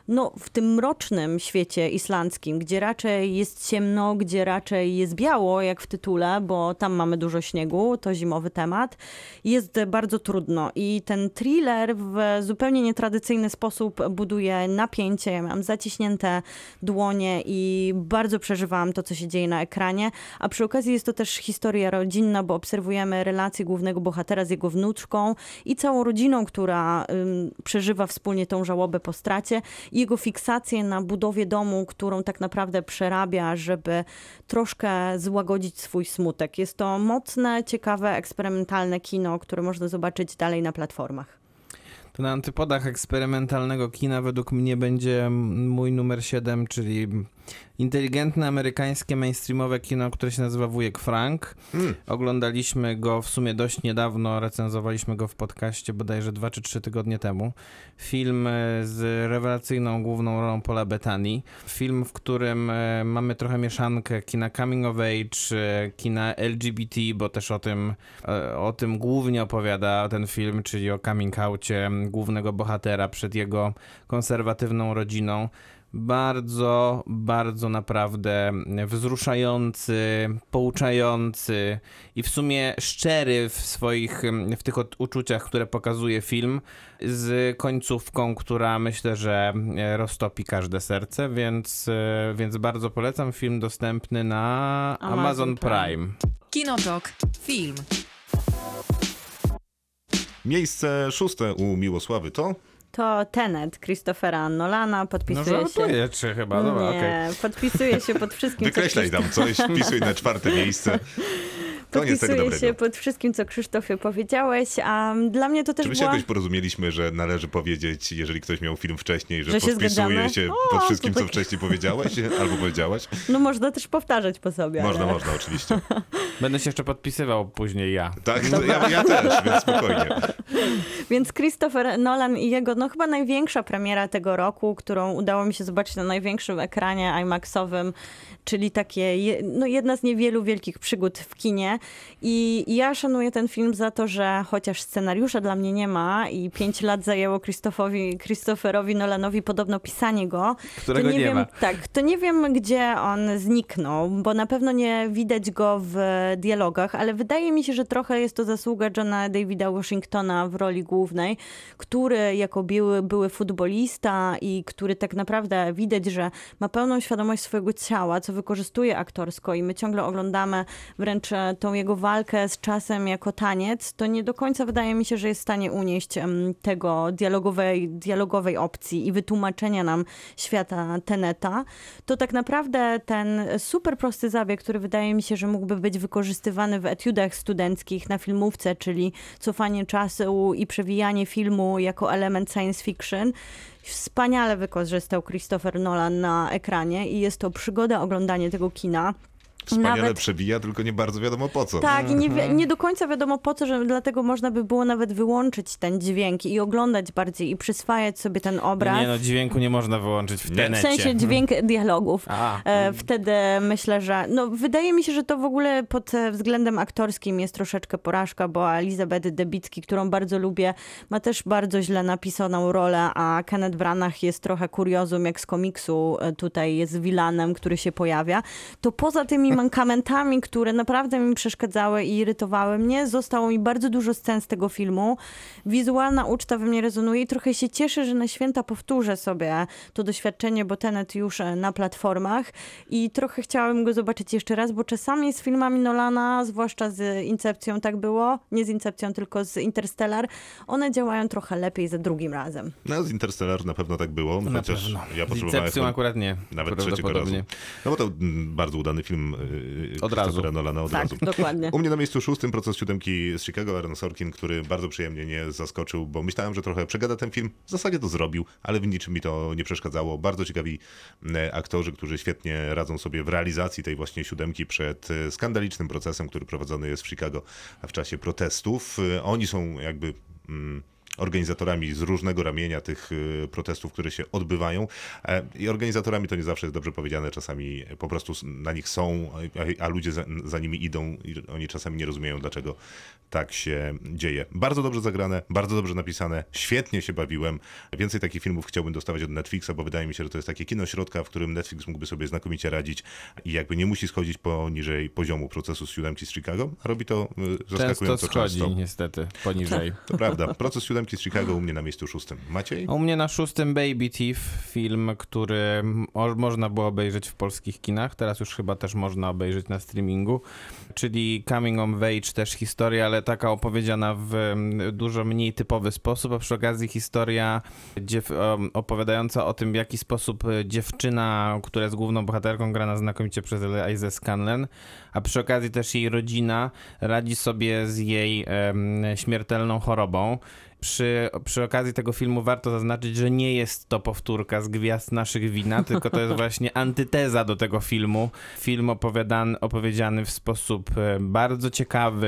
no, w tym mrocznym świecie islandzkim, gdzie raczej jest ciemno, gdzie raczej jest biało, jak w tytule, bo tam mamy dużo śniegu, to zimowy temat, jest bardzo trudno. I ten thriller w zupełnie nietradycyjny sposób buduje napięcie. Ja mam zaciśnięte dłonie i bardzo przeżywałam to, co się dzieje na ekranie. A przy okazji jest to też historia rodzinna, bo obserwujemy relację głównego bohatera z jego wnuczką i całą rodziną, która ym, przeżywa wspólnie tą żałobę po stracie jego fiksację na budowie domu, którą tak naprawdę przerabia, żeby troszkę złagodzić swój smutek. Jest to mocne, ciekawe, eksperymentalne kino, które można zobaczyć dalej na platformach. To na antypodach eksperymentalnego kina według mnie będzie mój numer 7, czyli inteligentne amerykańskie mainstreamowe kino, które się nazywa Wujek Frank. Mm. Oglądaliśmy go w sumie dość niedawno, recenzowaliśmy go w podcaście bodajże 2 czy 3 tygodnie temu. Film e, z rewelacyjną główną rolą Paula Bettany. Film, w którym e, mamy trochę mieszankę kina coming of age, e, kina LGBT, bo też o tym, o tym głównie opowiada ten film, czyli o coming outie głównego bohatera przed jego konserwatywną rodziną bardzo, bardzo naprawdę wzruszający, pouczający i w sumie szczery w swoich, w tych od- uczuciach, które pokazuje film, z końcówką, która myślę, że roztopi każde serce, więc, więc bardzo polecam. Film dostępny na Amazon. Prime. Kinotok. Film. Miejsce szóste u Miłosławy to To Tenet Christophera Nolana No podpisuje się. żartuję, czy chyba, dobra, Nie, okej. podpisuje się pod wszystkim, Wykreślaj tam coś, wpisuj na czwarte miejsce. Podpisuję się pod wszystkim, co Krzysztofie powiedziałeś, a dla mnie to też Czy my się była... jakoś porozumieliśmy, że należy powiedzieć, jeżeli ktoś miał film wcześniej, że, Że się podpisuje się O, pod wszystkim, co tak- wcześniej powiedziałeś albo powiedziałaś? No można też powtarzać po sobie. Można, ale... można, oczywiście. Będę się jeszcze podpisywał później ja. Tak, ja, ja też, więc spokojnie. Więc Christopher Nolan i jego, no chyba największa premiera tego roku, którą udało mi się zobaczyć na największym ekranie IMAXowym, czyli takie, no jedna z niewielu wielkich przygód w kinie. I ja szanuję ten film za to, że chociaż scenariusza dla mnie nie ma i pięć lat zajęło Christophowi, Christopherowi Nolanowi podobno pisanie go, Którego nie, nie wiem, ma. Tak, to nie wiem, gdzie on zniknął, bo na pewno nie widać go w dialogach, ale wydaje mi się, że trochę jest to zasługa Johna Davida Washingtona w roli głównej, który jako były, były futbolista i który tak naprawdę widać, że ma pełną świadomość swojego ciała, co wykorzystuje aktorsko i my ciągle oglądamy wręcz to tą jego walkę z czasem jako taniec, to nie do końca wydaje mi się, że jest w stanie unieść tego dialogowej, dialogowej opcji i wytłumaczenia nam świata Teneta. To tak naprawdę ten super prosty zabieg, który wydaje mi się, że mógłby być wykorzystywany w etiudach studenckich na filmówce, czyli cofanie czasu i przewijanie filmu jako element science fiction, wspaniale wykorzystał Christopher Nolan na ekranie i jest to przygoda oglądanie tego kina. Wspaniale Nawet- przebija, tylko nie bardzo wiadomo po co. Tak, i nie, wi- nie do końca wiadomo po co, że dlatego można by było nawet wyłączyć ten dźwięk i oglądać bardziej i przyswajać sobie ten obraz. Nie no, dźwięku nie można wyłączyć w Nie. w tenecie. sensie dźwięk dialogów. A. E, Wtedy myślę, że no, wydaje mi się, że to w ogóle pod e, względem aktorskim jest troszeczkę porażka, bo Elizabeth Debicki, którą bardzo lubię, ma też bardzo źle napisaną rolę, a Kenneth Branagh jest trochę kuriozum, jak z komiksu e, tutaj jest vilanem, który się pojawia. To poza tymi mankamentami, które naprawdę mi przeszkadzały i irytowały mnie, zostało mi bardzo dużo scen z tego filmu. Wizualna uczta we mnie rezonuje i trochę się cieszę, że na święta powtórzę sobie to doświadczenie, bo Tenet już e, na platformach i trochę chciałabym go zobaczyć jeszcze raz, bo czasami z filmami Nolana, zwłaszcza z Incepcją tak było, nie z Incepcją, tylko z Interstellar, one działają trochę lepiej za drugim razem. No, z Interstellar na pewno tak było, Na chociaż pewno. ja Z potrzebowałem Incepcją chyba akurat nie. nawet trzeciego razu. No bo to mm, bardzo udany film Od razu. Nolana od Tak, razu. dokładnie. U mnie na miejscu szóstym proces siódemki z Chicago, Aaron Sorkin, który bardzo przyjemnie mnie zaskoczył, bo myślałem, że trochę przegada ten film. W zasadzie to zrobił, ale w niczym mi to nie przeszkadzało. Bardzo ciekawi e, aktorzy, którzy świetnie radzą sobie w realizacji tej właśnie siódemki przed e, skandalicznym procesem, który prowadzony jest w Chicago w czasie protestów. E, Oni są jakby... Mm, organizatorami z różnego ramienia tych y, protestów, które się odbywają. E, I organizatorami to nie zawsze jest dobrze powiedziane, czasami po prostu na nich są, a, ludzie za, za nimi idą i oni czasami nie rozumieją, dlaczego tak się dzieje. Bardzo dobrze zagrane, bardzo dobrze napisane, świetnie się bawiłem. Więcej takich filmów chciałbym dostawać od Netflixa, bo wydaje mi się, że to jest takie kino środka, w którym Netflix mógłby sobie znakomicie radzić i jakby nie musi schodzić poniżej poziomu procesu z siódemki z Chicago, a robi to y, Często zaskakująco schodzi często. niestety poniżej. To prawda. Proces siódemki z Chicago u mnie na miejscu szóstym. Maciej? U mnie na szóstym Baby Thief, film, który mo- można było obejrzeć w polskich kinach, teraz już chyba też można obejrzeć na streamingu, czyli Coming of Age, też historia, ale taka opowiedziana w dużo mniej typowy sposób, a przy okazji historia opowiadająca o tym, w jaki sposób dziewczyna, która jest główną bohaterką, grana znakomicie przez Eliza Scanlen, a przy okazji też jej rodzina radzi sobie z jej śmiertelną chorobą. Przy, przy okazji tego filmu warto zaznaczyć, że nie jest to powtórka z Gwiazd Naszych Wina, tylko to jest właśnie antyteza do tego filmu. Film opowiadany, opowiedziany w sposób e, bardzo ciekawy,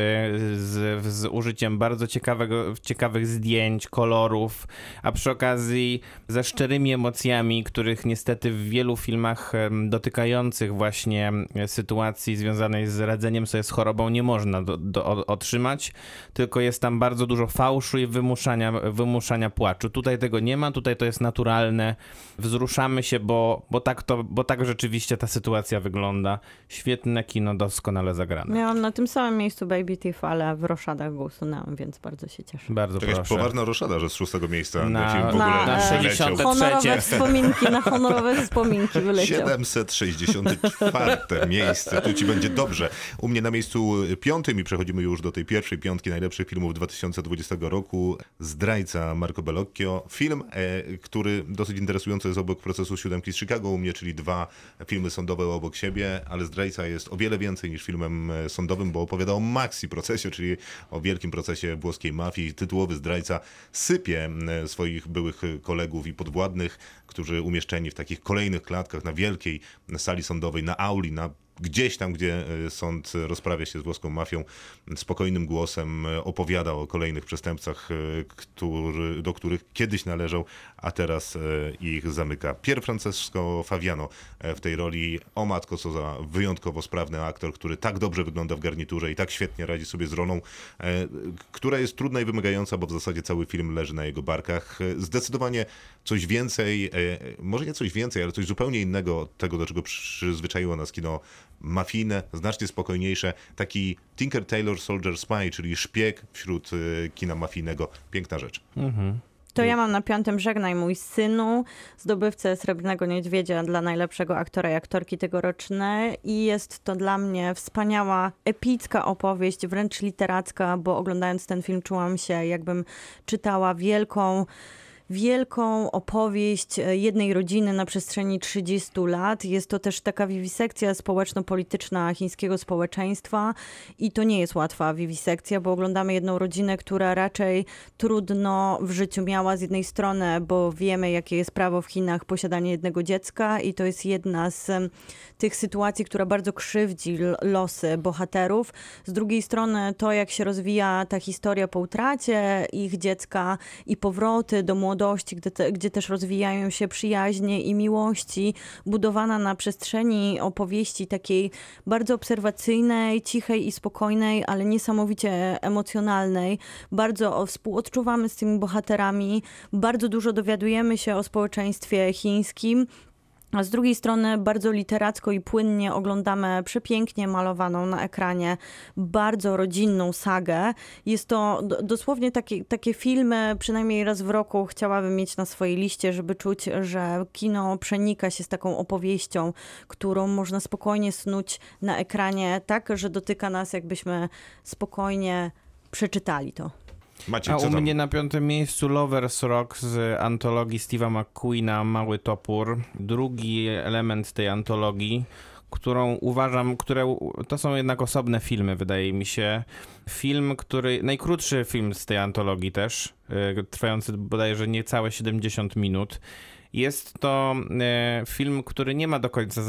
z, z użyciem bardzo ciekawego, ciekawych zdjęć, kolorów, a przy okazji ze szczerymi emocjami, których niestety w wielu filmach dotykających właśnie e, sytuacji związanej z radzeniem sobie z chorobą nie można do, do, otrzymać, tylko jest tam bardzo dużo fałszu i wymuszania, wymuszania płaczu. Tutaj tego nie ma, tutaj to jest naturalne. Wzruszamy się, bo, bo, tak to, bo tak rzeczywiście ta sytuacja wygląda. Świetne kino, doskonale zagrane. Miałam na tym samym miejscu Baby Thief, ale w roszadach go usunęłam, więc bardzo się cieszę. Bardzo To jakaś proszę. poważna roszada, że z szóstego miejsca Na- na, film w na- ogóle na wyleciał. 60. Honorowe trzecie. wspominki, na honorowe wspominki wyleciał. 764 miejsce, tu ci będzie dobrze. U mnie na miejscu piątym i przechodzimy już do tej pierwszej piątki najlepszych filmów 2020 roku. Zdrajca Marco Bellocchio. Film, e, który dosyć interesujący jest obok procesu siódemki z Chicago u mnie, czyli dwa filmy sądowe obok siebie, ale Zdrajca jest o wiele więcej niż filmem e, sądowym, bo opowiada o maxi procesie, czyli o wielkim procesie włoskiej mafii. Tytułowy Zdrajca sypie swoich byłych kolegów i podwładnych, którzy umieszczeni w takich kolejnych klatkach na wielkiej sali sądowej, na auli, na gdzieś tam, gdzie e, sąd rozprawia się z włoską mafią, spokojnym głosem e, opowiada o kolejnych przestępcach, e, który, do których kiedyś należał, a teraz ich zamyka. Pier Francesco Faviano w tej roli. O matko, co za wyjątkowo sprawny aktor, który tak dobrze wygląda w garniturze i tak świetnie radzi sobie z rolą, która jest trudna i wymagająca, bo w zasadzie cały film leży na jego barkach. Zdecydowanie coś więcej, e, może nie coś więcej, ale coś zupełnie innego od tego, do czego przyzwyczaiło nas kino mafijne, znacznie spokojniejsze. Taki Tinker Tailor Soldier Spy, czyli szpieg wśród e, kina mafijnego. Piękna rzecz. To ja mam na piątym Żegnaj mój synu, zdobywcę Srebrnego Niedźwiedzia dla najlepszego aktora i aktorki tegorocznej i jest to dla mnie wspaniała, epicka opowieść, wręcz literacka, bo oglądając ten film czułam się jakbym czytała wielką wielką opowieść e, jednej rodziny na przestrzeni 30 lat. Jest to też taka wiwisekcja społeczno-polityczna chińskiego społeczeństwa i to nie jest łatwa wiwisekcja, bo oglądamy jedną rodzinę, która raczej trudno w życiu miała z jednej strony, bo wiemy jakie jest prawo w Chinach posiadanie jednego dziecka i to jest jedna z tych sytuacji, która bardzo krzywdzi losy bohaterów. Z drugiej strony to, jak się rozwija ta historia po utracie ich dziecka i powroty do młodości, gdzie, te, gdzie też rozwijają się przyjaźnie i miłości, budowana na przestrzeni opowieści takiej bardzo obserwacyjnej, cichej i spokojnej, ale niesamowicie emocjonalnej. Bardzo współodczuwamy z tymi bohaterami, bardzo dużo dowiadujemy się o społeczeństwie chińskim. A z drugiej strony bardzo literacko i płynnie oglądamy przepięknie malowaną na ekranie bardzo rodzinną sagę. Jest to dosłownie takie, takie filmy, przynajmniej raz w roku chciałabym mieć na swojej liście, żeby czuć, że kino przenika się z taką opowieścią, którą można spokojnie snuć na ekranie, tak, że dotyka nas, jakbyśmy spokojnie przeczytali to. Maciej, A u tam? mnie na piątym miejscu Lovers Rock z antologii Steve'a McQueena Mały Topór. Drugi element tej antologii, którą uważam, które to są jednak osobne filmy, wydaje mi się. Film, który, najkrótszy film z tej antologii też, y, trwający bodajże niecałe 70 minut. Jest to e, film, który nie ma do końca e,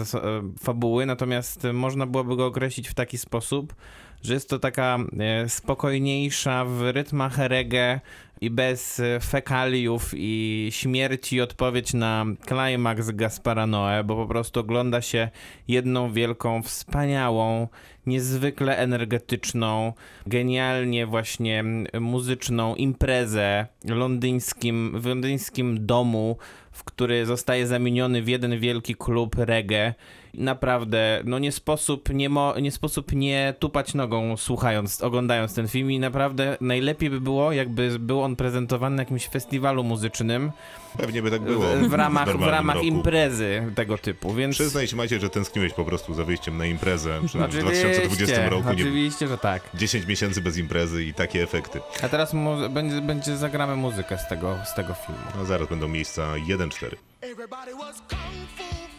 fabuły, natomiast można byłoby go określić w taki sposób, że jest to taka e, spokojniejsza w rytmach reggae i bez e, fekaliów i śmierci odpowiedź na klimaks Gaspara Noe, bo po prostu ogląda się jedną wielką, wspaniałą, niezwykle energetyczną, genialnie właśnie muzyczną imprezę londyńskim, w londyńskim domu, w który zostaje zamieniony w jeden wielki klub reggae. Naprawdę, no nie sposób nie, mo, nie sposób nie tupać nogą słuchając, oglądając ten film i naprawdę najlepiej by było, jakby był on prezentowany na jakimś festiwalu muzycznym Pewnie by tak było. w, w ramach, w normalnym ramach roku. imprezy tego typu, więc... Przyznaj się, Maciej, że tęskniłeś po prostu za wyjściem na imprezę. W Oczywiście, 2020 roku nie, Oczywiście, że tak. 10 miesięcy bez imprezy i takie efekty. A teraz mu, będzie, będzie zagramy muzykę z tego, z tego filmu. A zaraz będą miejsca 1-4. Everybody was kung fu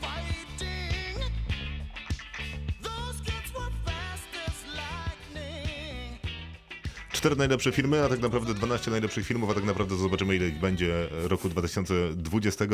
4 najlepsze filmy, a tak naprawdę 12 najlepszych filmów, a tak naprawdę zobaczymy ile ich będzie roku 2020.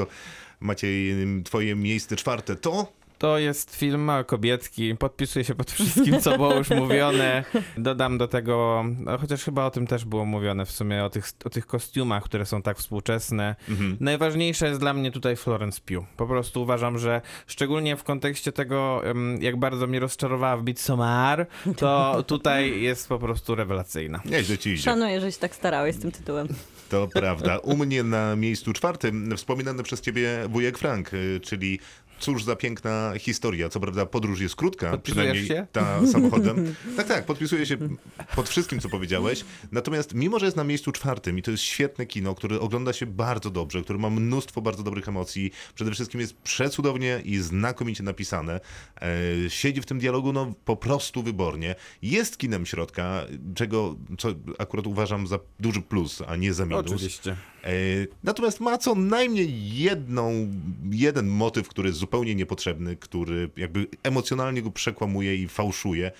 Maciej, twoje miejsce czwarte to... To jest film Kobietki. Podpisuję się pod wszystkim, co było już mówione. Dodam do tego, no, chociaż chyba o tym też było mówione w sumie, o tych, o tych kostiumach, które są tak współczesne. Najważniejsze jest dla mnie tutaj Florence Pugh. Po prostu uważam, że szczególnie w kontekście tego, jak bardzo mnie rozczarowała w Midsommar, to tutaj jest po prostu rewelacyjna. Nieźle ci idzie. Szanuję, że się tak starałeś z tym tytułem. To prawda. U mnie na miejscu czwartym wspominany przez ciebie wujek Frank, y, czyli Cóż za piękna historia. Co prawda podróż jest krótka, przynajmniej się? ta samochodem. Tak, tak, podpisuję się pod wszystkim, co powiedziałeś. Natomiast mimo, że jest na miejscu czwartym i to jest świetne kino, które ogląda się bardzo dobrze, które ma mnóstwo bardzo dobrych emocji, przede wszystkim jest przecudownie i znakomicie napisane. E, siedzi w tym dialogu no po prostu wybornie. Jest kinem środka, czego co akurat uważam za duży plus, a nie za minus. Oczywiście. E, Natomiast ma co najmniej jedną, jeden motyw, który jest zupełnie niepotrzebny, który jakby emocjonalnie go przekłamuje i fałszuje.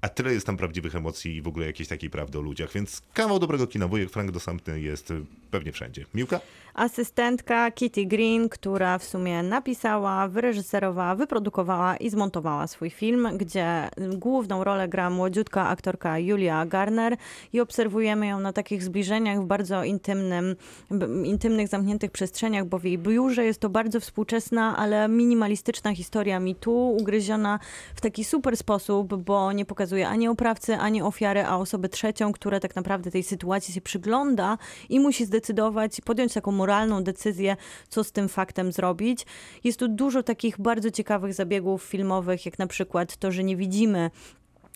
A tyle jest tam prawdziwych emocji i w ogóle jakiejś takiej prawdy o ludziach. Więc kawał dobrego kina. Wujek Frank dostępny jest pewnie wszędzie. Miłka? asystentka Kitty Green, która w sumie napisała, wyreżyserowała, wyprodukowała i zmontowała swój film, gdzie główną rolę gra młodziutka aktorka Julia Garner i obserwujemy ją na takich zbliżeniach w bardzo intymnym, intymnych, zamkniętych przestrzeniach, bo w jej biurze jest to bardzo współczesna, ale minimalistyczna historia mitu, ugryziona w taki super sposób, bo nie pokazuje ani oprawcy, ani ofiary, a osobę trzecią, która tak naprawdę tej sytuacji się przygląda i musi zdecydować, podjąć taką moralną decyzję, co z tym faktem zrobić. Jest tu dużo takich bardzo ciekawych zabiegów filmowych, jak na przykład to, że nie widzimy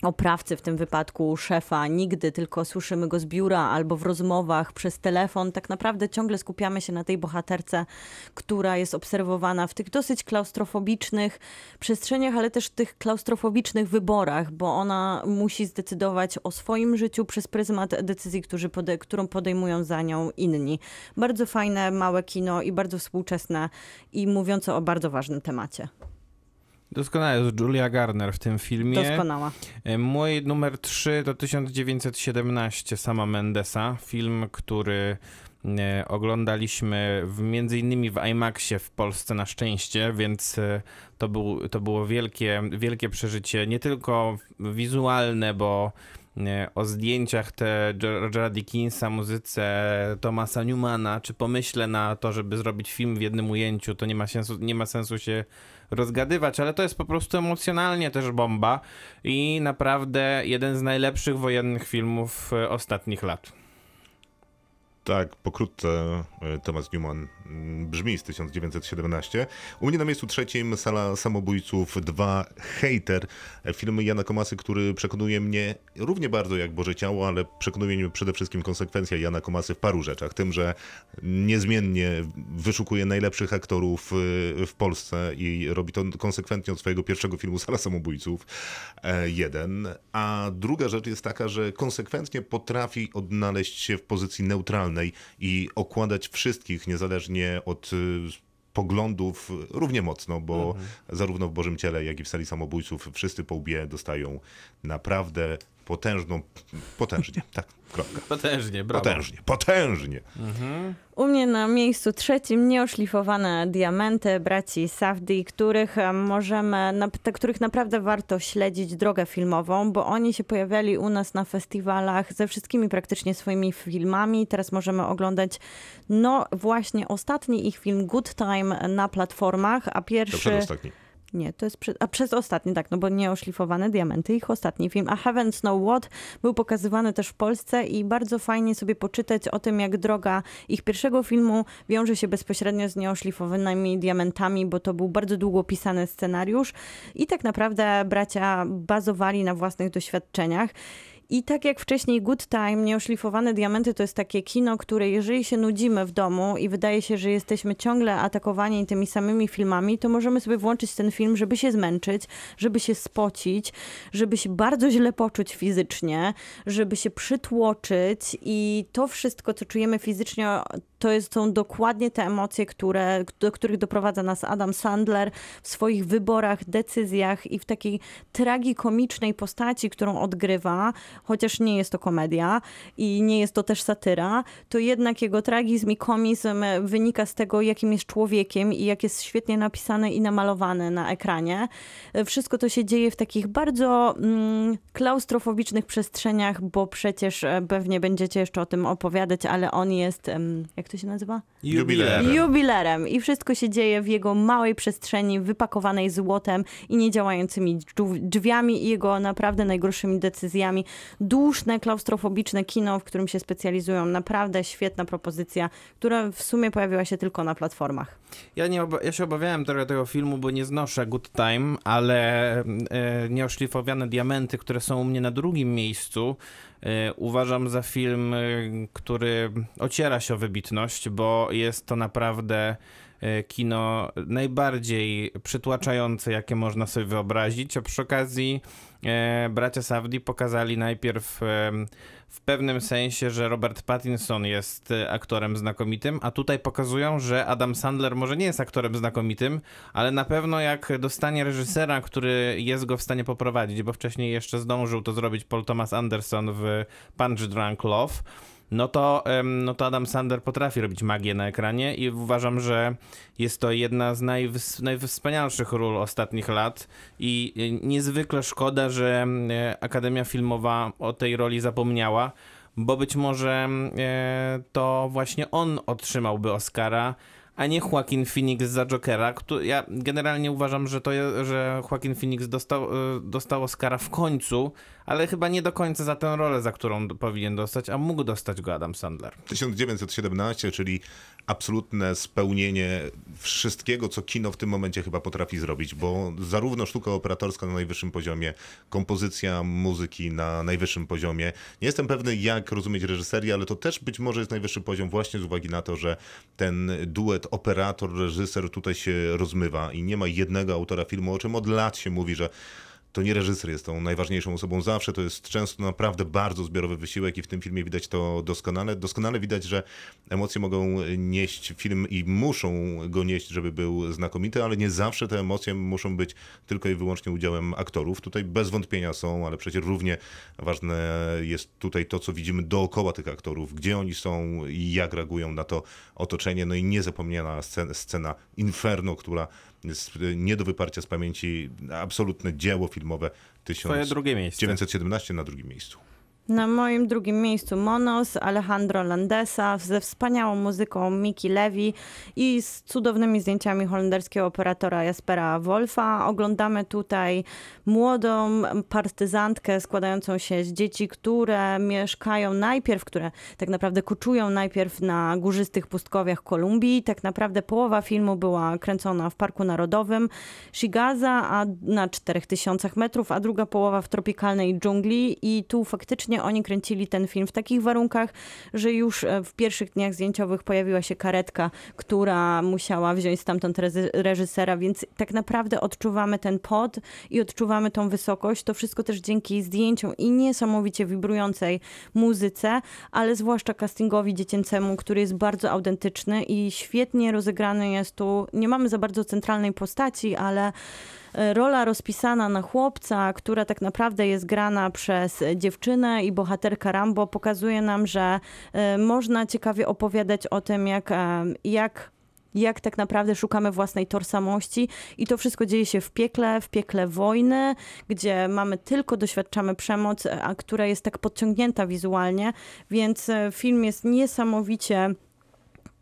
oprawcy, w tym wypadku szefa, nigdy, tylko słyszymy go z biura albo w rozmowach przez telefon. Tak naprawdę ciągle skupiamy się na tej bohaterce, która jest obserwowana w tych dosyć klaustrofobicznych przestrzeniach, ale też tych klaustrofobicznych wyborach, bo ona musi zdecydować o swoim życiu przez pryzmat decyzji, pode- którą podejmują za nią inni. Bardzo fajne, małe kino i bardzo współczesne i mówiące o bardzo ważnym temacie. Doskonale jest Julia Garner w tym filmie. Doskonała. E, Mój numer 3 to 1917 sama Mendesa, film, który e, oglądaliśmy w, między innymi w IMAXie w Polsce na szczęście, więc e, to, był, to było wielkie, wielkie przeżycie, nie tylko wizualne, bo o zdjęciach te Rogera Dickinsa, muzyce Thomasa Newmana, czy pomyślę na to, żeby zrobić film w jednym ujęciu, to nie ma sensu, nie ma sensu się rozgadywać, ale to jest po prostu emocjonalnie też bomba i naprawdę jeden z najlepszych wojennych filmów e, ostatnich lat. Tak, pokrótce e, Thomas Newman brzmi z 1917. U mnie na miejscu trzecim Sala Samobójców 2 Hater, e, film Jana Komasy, który przekonuje mnie równie bardzo jak Boże Ciało, ale przekonuje mnie przede wszystkim konsekwencja Jana Komasy w paru rzeczach. Tym, że niezmiennie wyszukuje najlepszych aktorów e, w Polsce i robi to konsekwentnie od swojego pierwszego filmu Sala Samobójców 1. A druga rzecz jest taka, że konsekwentnie potrafi odnaleźć się w pozycji neutralnej i okładać wszystkich, niezależnie od y, poglądów, równie mocno, bo zarówno w Bożym Ciele, jak i w Sali Samobójców wszyscy po łbie dostają naprawdę potężną, potężnie, tak, kropka. Potężnie, brawo. Potężnie, potężnie. U mnie na miejscu trzecim nieoszlifowane diamenty braci Safdie, których e, możemy, na, te, których naprawdę warto śledzić drogę filmową, bo oni się pojawiali u nas na festiwalach ze wszystkimi praktycznie swoimi filmami. Teraz możemy oglądać, no właśnie ostatni ich film Good Time na platformach, a To pierwszy... przedostatni. Nie, to jest przed, a przez ostatni, tak, no bo nieoszlifowane diamenty, ich ostatni film. A Heaven's Know What był pokazywany też w Polsce i bardzo fajnie sobie poczytać o tym, jak droga ich pierwszego filmu wiąże się bezpośrednio z nieoszlifowanymi diamentami, bo to był bardzo długo pisany scenariusz i tak naprawdę bracia bazowali na własnych doświadczeniach. I tak jak wcześniej Good Time, Nieoszlifowane Diamenty to jest takie kino, które jeżeli się nudzimy w domu i wydaje się, że jesteśmy ciągle atakowani tymi samymi filmami, to możemy sobie włączyć ten film, żeby się zmęczyć, żeby się spocić, żeby się bardzo źle poczuć fizycznie, żeby się przytłoczyć i to wszystko, co czujemy fizycznie, to jest, są dokładnie te emocje, które, do których doprowadza nas Adam Sandler w swoich wyborach, decyzjach i w takiej tragikomicznej postaci, którą odgrywa, chociaż nie jest to komedia i nie jest to też satyra, to jednak jego tragizm i komizm wynika z tego, jakim jest człowiekiem i jak jest świetnie napisane i namalowane na ekranie. Wszystko to się dzieje w takich bardzo mm, klaustrofobicznych przestrzeniach, bo przecież e, pewnie będziecie jeszcze o tym opowiadać, ale on jest, jak to się nazywa? Jubilerem. Jubilerem. I wszystko się dzieje w jego małej przestrzeni, wypakowanej złotem i niedziałającymi drzwi- drzwiami i jego naprawdę najgorszymi decyzjami. Duszne, klaustrofobiczne kino, w którym się specjalizują. Naprawdę świetna propozycja, która w sumie pojawiła się tylko na platformach. Ja, nie ja się obawiałem trochę tego filmu, bo nie znoszę Good Time, ale e, nieoszlifowane diamenty, które są u mnie na drugim miejscu, uważam za film, e, który ociera się o wybitność, bo jest to naprawdę e, kino najbardziej przytłaczające, jakie można sobie wyobrazić, a przy okazji e, bracia Safdie pokazali najpierw e, w pewnym sensie, że Robert Pattinson jest e, aktorem znakomitym, a tutaj pokazują, że Adam Sandler może nie jest aktorem znakomitym, ale na pewno jak dostanie reżysera, który jest go w stanie poprowadzić, bo wcześniej jeszcze zdążył to zrobić Paul Thomas Anderson w Punch Drunk Love, no to, no to Adam Sandler potrafi robić magię na ekranie i uważam, że jest to jedna z najwys- najwspanialszych ról ostatnich lat i e, niezwykle szkoda, że e, Akademia Filmowa o tej roli zapomniała, bo być może e, to właśnie on otrzymałby Oscara, a nie Joaquin Phoenix za Jokera. Kto, ja generalnie uważam, że to że Joaquin Phoenix dostał, dostał Oscara w końcu, ale chyba nie do końca za tę rolę, za którą powinien dostać, a mógł dostać go Adam Sandler. 1917, czyli absolutne spełnienie wszystkiego, co kino w tym momencie chyba potrafi zrobić, bo zarówno sztuka operatorska na najwyższym poziomie, kompozycja muzyki na najwyższym poziomie. Nie jestem pewny, jak rozumieć reżyserię, ale to też być może jest najwyższy poziom właśnie z uwagi na to, że ten duet operator-reżyser tutaj się rozmywa i nie ma jednego autora filmu, o czym od lat się mówi, że to nie reżyser jest tą najważniejszą osobą zawsze, to jest często naprawdę bardzo zbiorowy wysiłek i w tym filmie widać to doskonale. Doskonale widać, że emocje mogą nieść film i muszą go nieść, żeby był znakomity, ale nie zawsze te emocje muszą być tylko i wyłącznie udziałem aktorów. Tutaj bez wątpienia są, ale przecież równie ważne jest tutaj to, co widzimy dookoła tych aktorów, gdzie oni są i jak reagują na to otoczenie. No i niezapomniana scena, scena Inferno, która nie do wyparcia z pamięci, absolutne dzieło filmowe Twoje drugie miejsce. 1917 na drugim miejscu. Na moim drugim miejscu Monos Alejandro Landesa ze wspaniałą muzyką Miki Levi i z cudownymi zdjęciami holenderskiego operatora Jaspera Wolfa. Oglądamy tutaj młodą partyzantkę składającą się z dzieci, które mieszkają najpierw, które tak naprawdę koczują najpierw na górzystych pustkowiach Kolumbii. Tak naprawdę połowa filmu była kręcona w Parku Narodowym Shigaza a na 4000 metrów, a druga połowa w tropikalnej dżungli i tu faktycznie oni kręcili ten film w takich warunkach, że już e, w pierwszych dniach zdjęciowych pojawiła się karetka, która musiała wziąć stamtąd reżysera, więc tak naprawdę odczuwamy ten pot i odczuwamy tą wysokość. To wszystko też dzięki zdjęciom i niesamowicie wibrującej muzyce, ale zwłaszcza castingowi dziecięcemu, który jest bardzo autentyczny i świetnie rozegrany jest tu. Nie mamy za bardzo centralnej postaci, ale rola rozpisana na chłopca, która tak naprawdę jest grana przez dziewczynę i bohaterka Rambo, pokazuje nam, że e, można ciekawie opowiadać o tym, jak, e, jak jak tak naprawdę szukamy własnej tożsamości. I to wszystko dzieje się w piekle, w piekle wojny, gdzie mamy tylko, doświadczamy przemoc, a która jest tak podciągnięta wizualnie, więc e, film jest niesamowicie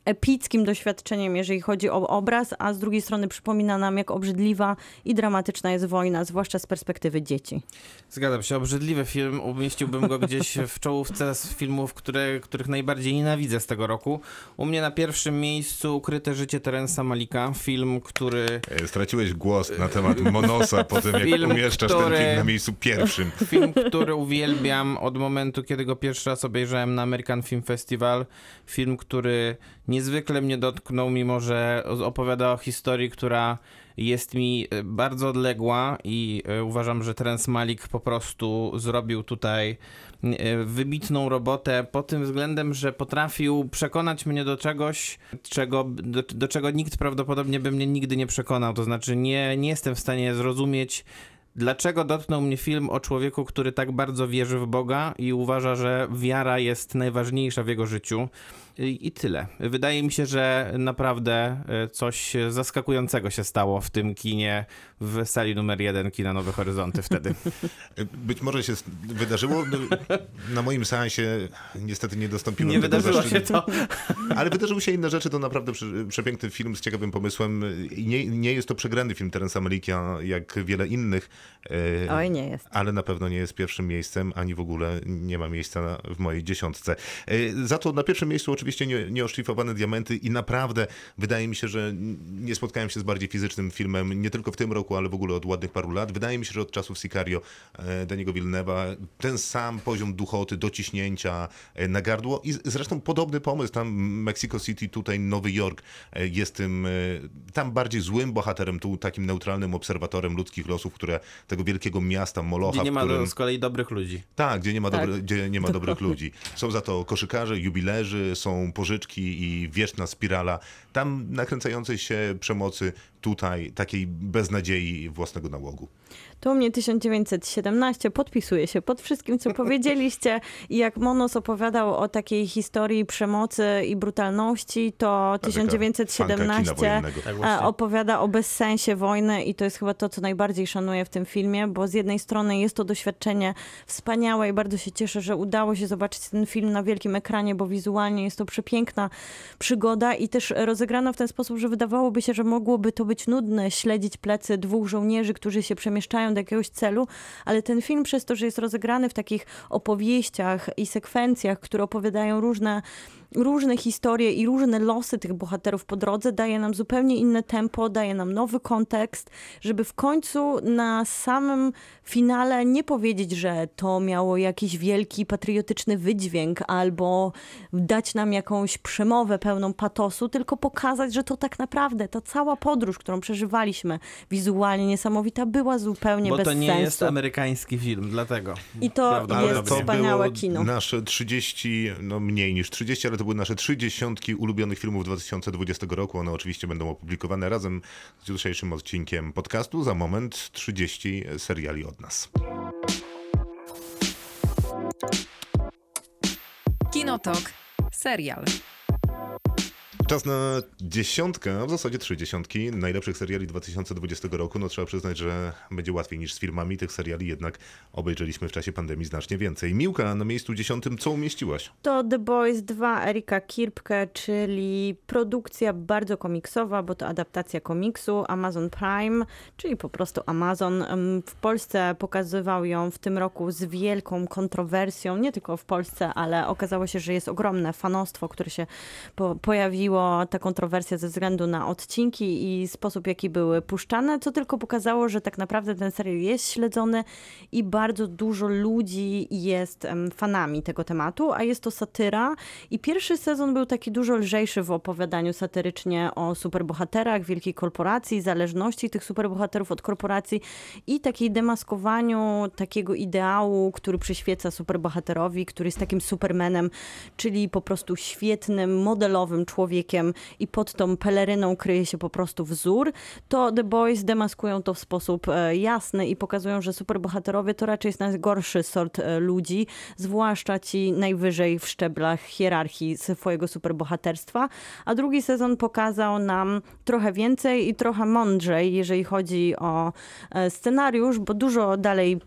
epickim doświadczeniem, jeżeli chodzi o obraz, a z drugiej strony przypomina nam, jak obrzydliwa i dramatyczna jest wojna, zwłaszcza z perspektywy dzieci. Zgadzam się, obrzydliwy film. Umieściłbym go gdzieś w czołówce z filmów, które, których najbardziej nienawidzę z tego roku. U mnie na pierwszym miejscu Ukryte życie Terensa Malika. Film, który E, Straciłeś głos na temat Monosa po tym, jak Film, umieszczasz który- ten film na miejscu pierwszym. Film, który uwielbiam od momentu, kiedy go pierwszy raz obejrzałem na American Film Festival. Film, który niezwykle mnie dotknął, mimo że opowiada o historii, która jest mi e, bardzo odległa i e, uważam, że Terence Malik po prostu zrobił tutaj e, wybitną robotę pod tym względem, że potrafił przekonać mnie do czegoś, czego, do, do czego nikt prawdopodobnie by mnie nigdy nie przekonał. To znaczy nie, nie jestem w stanie zrozumieć Dlaczego dotknął mnie film o człowieku, który tak bardzo wierzy w Boga i uważa, że wiara jest najważniejsza w jego życiu? I, tyle. Wydaje mi się, że naprawdę e, coś zaskakującego się stało w tym kinie w sali numer jeden kina Nowe Horyzonty wtedy. Być może się wydarzyło. no, Na moim seansie niestety nie dostąpiłem Nie tego wydarzyło się zaszczytu. to. Ale wydarzyły się inne rzeczy, to naprawdę prze- przepiękny film z ciekawym pomysłem. I nie, nie jest to przegrany film Terensa Malika, jak wiele innych. e, Oj, nie jest. ale na pewno nie jest pierwszym miejscem, ani w ogóle nie ma miejsca w mojej dziesiątce. E, Za to na pierwszym miejscu oczywiście nie, nieoszlifowane diamenty i naprawdę wydaje mi się, że nie spotkałem się z bardziej fizycznym filmem, nie tylko w tym roku, ale w ogóle od ładnych paru lat. Wydaje mi się, że od czasów Sicario e, Daniego Villeneuva ten sam poziom duchoty, dociśnięcia e, na gardło i zresztą podobny pomysł, tam Mexico City, tutaj Nowy Jork e, jest tym, tam bardziej złym bohaterem, tu takim neutralnym obserwatorem ludzkich losów, które tego wielkiego miasta Molocha, Gdzie nie ma którym... z kolei dobrych ludzi. Tak, gdzie nie ma, Tak. dobre, gdzie nie ma dobrych ludzi. Są za to koszykarze, jubilerzy, są pożyczki i wieczna spirala. Tam nakręcającej się przemocy tutaj takiej beznadziei własnego nałogu? To u mnie 1917, podpisuję się pod wszystkim, co powiedzieliście. I jak Monos opowiadał o takiej historii przemocy i brutalności, to fanka kina 1917 wojennego. Tak e, opowiada o bezsensie wojny i to jest chyba to, co najbardziej szanuję w tym filmie, bo z jednej strony jest to doświadczenie wspaniałe i bardzo się cieszę, że udało się zobaczyć ten film na wielkim ekranie, bo wizualnie jest to przepiękna przygoda i też rozegrana w ten sposób, że wydawałoby się, że mogłoby to być nudne, śledzić plecy dwóch żołnierzy, którzy się przemieszczają do jakiegoś celu, ale ten film przez to, że jest rozegrany w takich opowieściach i sekwencjach, które opowiadają różne różne historie i różne losy tych bohaterów po drodze daje nam zupełnie inne tempo, daje nam nowy kontekst, żeby w końcu na samym finale nie powiedzieć, że to miało jakiś wielki patriotyczny wydźwięk albo dać nam jakąś przemowę pełną patosu, tylko pokazać, że to tak naprawdę ta cała podróż, którą przeżywaliśmy, wizualnie niesamowita, była zupełnie Bo bez to nie sensu. jest amerykański film, dlatego. I to Prawdopodobnie. jest to wspaniałe kino. nasze 30, no mniej niż 30, ale to były nasze trzy dziesiątki ulubionych filmów 2020 roku. One oczywiście będą opublikowane razem z jutrzejszym odcinkiem podcastu. Za moment 30 seriali od nas. Kinotok. Serial. Czas na dziesiątkę, w zasadzie trzy dziesiątki najlepszych seriali 2020 roku. No trzeba przyznać, że będzie łatwiej niż z filmami. Tych seriali jednak obejrzeliśmy w czasie pandemii znacznie więcej. Miłka, na miejscu dziesiątym co umieściłaś? To The Boys 2 Erika Kirpke, czyli produkcja bardzo komiksowa, bo to adaptacja komiksu Amazon Prime, czyli po prostu Amazon. W Polsce pokazywał ją w tym roku z wielką kontrowersją, nie tylko w Polsce, ale okazało się, że jest ogromne fanostwo, które się po pojawiło, ta kontrowersja ze względu na odcinki i sposób, jaki były puszczane, co tylko pokazało, że tak naprawdę ten serial jest śledzony i bardzo dużo ludzi jest fanami tego tematu, a jest to satyra. I pierwszy sezon był taki dużo lżejszy w opowiadaniu satyrycznie o superbohaterach, wielkiej korporacji, zależności tych superbohaterów od korporacji i takiej demaskowaniu takiego ideału, który przyświeca superbohaterowi, który jest takim supermanem, czyli po prostu świetnym, modelowym człowiekiem i pod tą peleryną kryje się po prostu wzór, to The Boys demaskują to w sposób e, jasny i pokazują, że superbohaterowie to raczej jest najgorszy sort e, ludzi, zwłaszcza ci najwyżej w szczeblach hierarchii swojego superbohaterstwa. A drugi sezon pokazał nam trochę więcej i trochę mądrzej, jeżeli chodzi o e, scenariusz, bo dużo dalej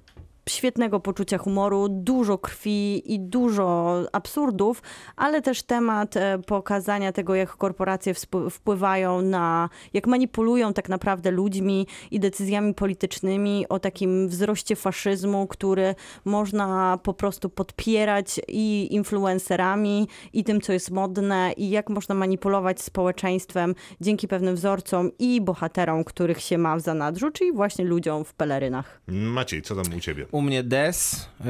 świetnego poczucia humoru, dużo krwi i dużo absurdów, ale też temat e, pokazania tego, jak korporacje wpływają na, jak manipulują tak naprawdę ludźmi i decyzjami politycznymi, o takim wzroście faszyzmu, który można po prostu podpierać i influencerami, i tym, co jest modne, i jak można manipulować społeczeństwem dzięki pewnym wzorcom i bohaterom, których się ma w zanadrzu, czyli właśnie ludziom w pelerynach. Maciej, co tam u ciebie? U mnie Des, y,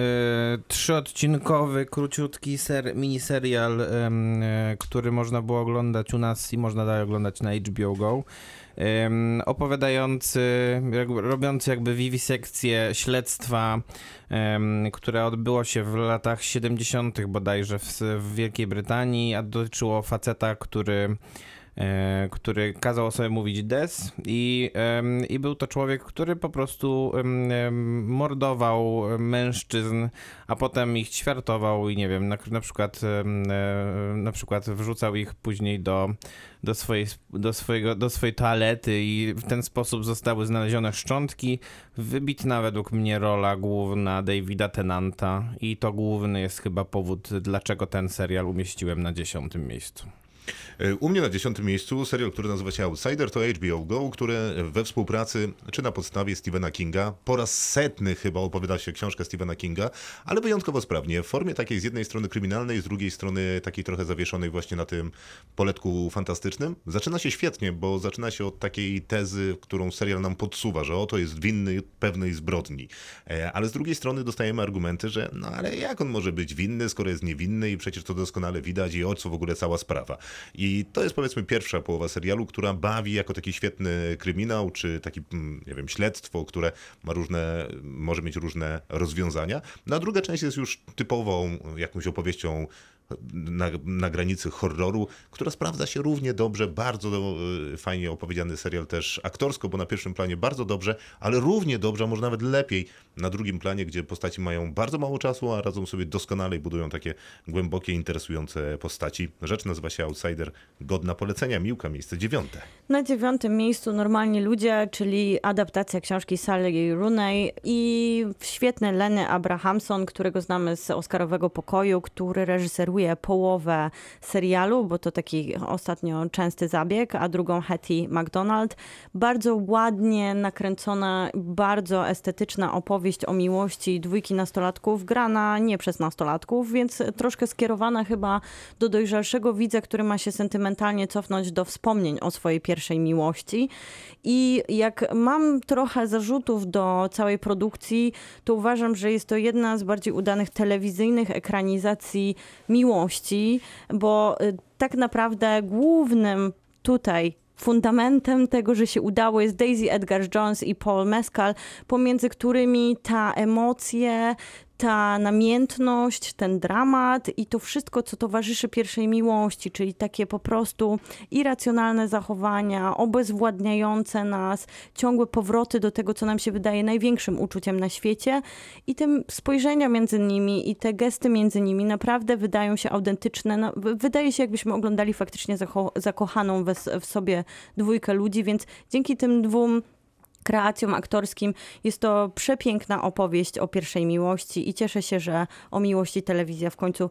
trzyodcinkowy, króciutki ser, miniserial, ym, y, który można było oglądać u nas i można dalej oglądać na HBO Go. Opowiadający, jakby, robiący jakby wiwisekcję śledztwa, ym, które odbyło się w latach 70. bodajże w, w Wielkiej Brytanii, a dotyczyło faceta, który który kazał sobie mówić des i, i był to człowiek, który po prostu mordował mężczyzn, a potem ich ćwiartował i nie wiem, na, na przykład e, na przykład wrzucał ich później do, do, swojej, do, swojego, do swojej toalety i w ten sposób zostały znalezione szczątki. Wybitna według mnie rola główna Davida Tennanta i to główny jest chyba powód, dlaczego ten serial umieściłem na dziesiątym miejscu. U mnie na dziesiątym miejscu serial, który nazywa się Outsider, to HBO Go, które we współpracy, czy na podstawie Stephena Kinga, po raz setny chyba opowiada się książkę Stephena Kinga, ale wyjątkowo sprawnie, w formie takiej z jednej strony kryminalnej, z drugiej strony takiej trochę zawieszonej właśnie na tym poletku fantastycznym. Zaczyna się świetnie, bo zaczyna się od takiej tezy, którą serial nam podsuwa, że oto jest winny pewnej zbrodni. E, Ale z drugiej strony dostajemy argumenty, że no ale jak on może być winny, skoro jest niewinny i przecież to doskonale widać i o co w ogóle cała sprawa. I to jest powiedzmy pierwsza połowa serialu, która bawi jako taki świetny kryminał, czy taki, mm, nie wiem, śledztwo, które ma różne, może mieć różne rozwiązania. No a druga część jest już typową jakąś opowieścią na, na granicy horroru, która sprawdza się równie dobrze, bardzo e, fajnie opowiedziany serial też aktorsko, bo na pierwszym planie bardzo dobrze, ale równie dobrze, a może nawet lepiej na drugim planie, gdzie postaci mają bardzo mało czasu, a radzą sobie doskonale i budują takie głębokie, interesujące postaci. Rzecz nazywa się Outsider, godna polecenia. Miłka, miejsce dziewiąte. Na dziewiątym miejscu Normalni Ludzie, czyli adaptacja książki Sally Rooney i świetny Lenny Abrahamson, którego znamy z Oscarowego Pokoju, który reżyseruje połowę serialu, bo to taki ostatnio częsty zabieg, a drugą Hattie McDonald. Bardzo ładnie nakręcona, bardzo estetyczna opowieść o miłości dwójki nastolatków, grana nie przez nastolatków, więc troszkę skierowana chyba do dojrzalszego widza, który ma się sentymentalnie cofnąć do wspomnień o swojej pierwszej miłości. I jak mam trochę zarzutów do całej produkcji, to uważam, że jest to jedna z bardziej udanych telewizyjnych ekranizacji miłości, bo y, tak naprawdę głównym tutaj fundamentem tego, że się udało jest Daisy Edgar Jones i Paul Mescal, pomiędzy którymi ta emocje, ta namiętność, ten dramat i to wszystko, co towarzyszy pierwszej miłości, czyli takie po prostu irracjonalne zachowania, obezwładniające nas, ciągłe powroty do tego, co nam się wydaje największym uczuciem na świecie i te spojrzenia między nimi i te gesty między nimi naprawdę wydają się autentyczne. No, wydaje się, jakbyśmy oglądali faktycznie zakochaną w sobie dwójkę ludzi, więc dzięki tym dwóm kreacjom aktorskim. Jest to przepiękna opowieść o pierwszej miłości i cieszę się, że o miłości telewizja w końcu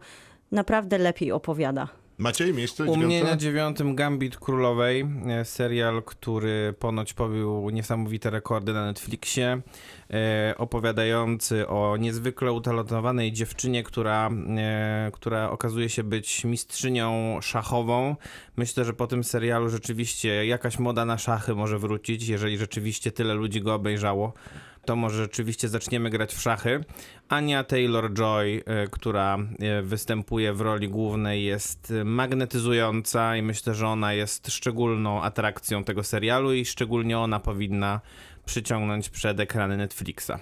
naprawdę lepiej opowiada. Maciej, miejsce U mnie na dziewiątym Gambit Królowej, e, serial, który ponoć pobił niesamowite rekordy na Netflixie, e, opowiadający o niezwykle utalentowanej dziewczynie, która, e, która okazuje się być mistrzynią szachową. Myślę, że po tym serialu rzeczywiście jakaś moda na szachy może wrócić, jeżeli rzeczywiście tyle ludzi go obejrzało. To może rzeczywiście zaczniemy grać w szachy. Ania Taylor-Joy, e, która e, występuje w roli głównej, jest e, magnetyzująca i myślę, że ona jest szczególną atrakcją tego serialu i szczególnie ona powinna przyciągnąć przed ekrany Netflixa.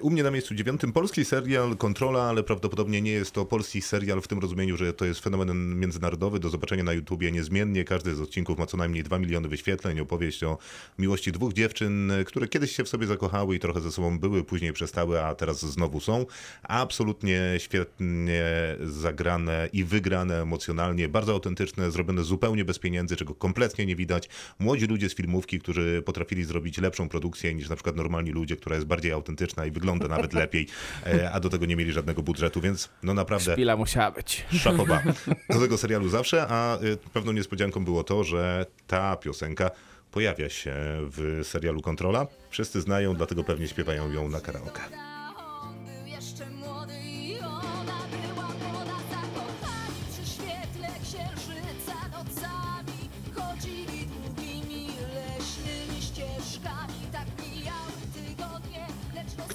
U mnie na miejscu dziewiątym polski serial Kontrola, ale prawdopodobnie nie jest to polski serial w tym rozumieniu, że to jest fenomen międzynarodowy, do zobaczenia na YouTubie niezmiennie. Każdy z odcinków ma co najmniej 2 miliony wyświetleń. Opowieść o miłości dwóch dziewczyn, które kiedyś się w sobie zakochały i trochę ze sobą były, później przestały, a teraz znowu są. Absolutnie świetnie zagrane i wygrane emocjonalnie, bardzo autentyczne, zrobione zupełnie bez pieniędzy, czego kompletnie nie widać. Młodzi ludzie z filmówki, którzy potrafili zrobić lepszą produkcję niż na przykład normalni ludzie, która jest bardziej autentyczna i wygląda nawet lepiej, e, a do tego nie mieli żadnego budżetu, więc no naprawdę Szpila musiała być. szachowa do tego serialu zawsze, a y, pewną niespodzianką było to, że ta piosenka pojawia się w serialu Kontrola. Wszyscy znają, dlatego pewnie śpiewają ją na karaoke.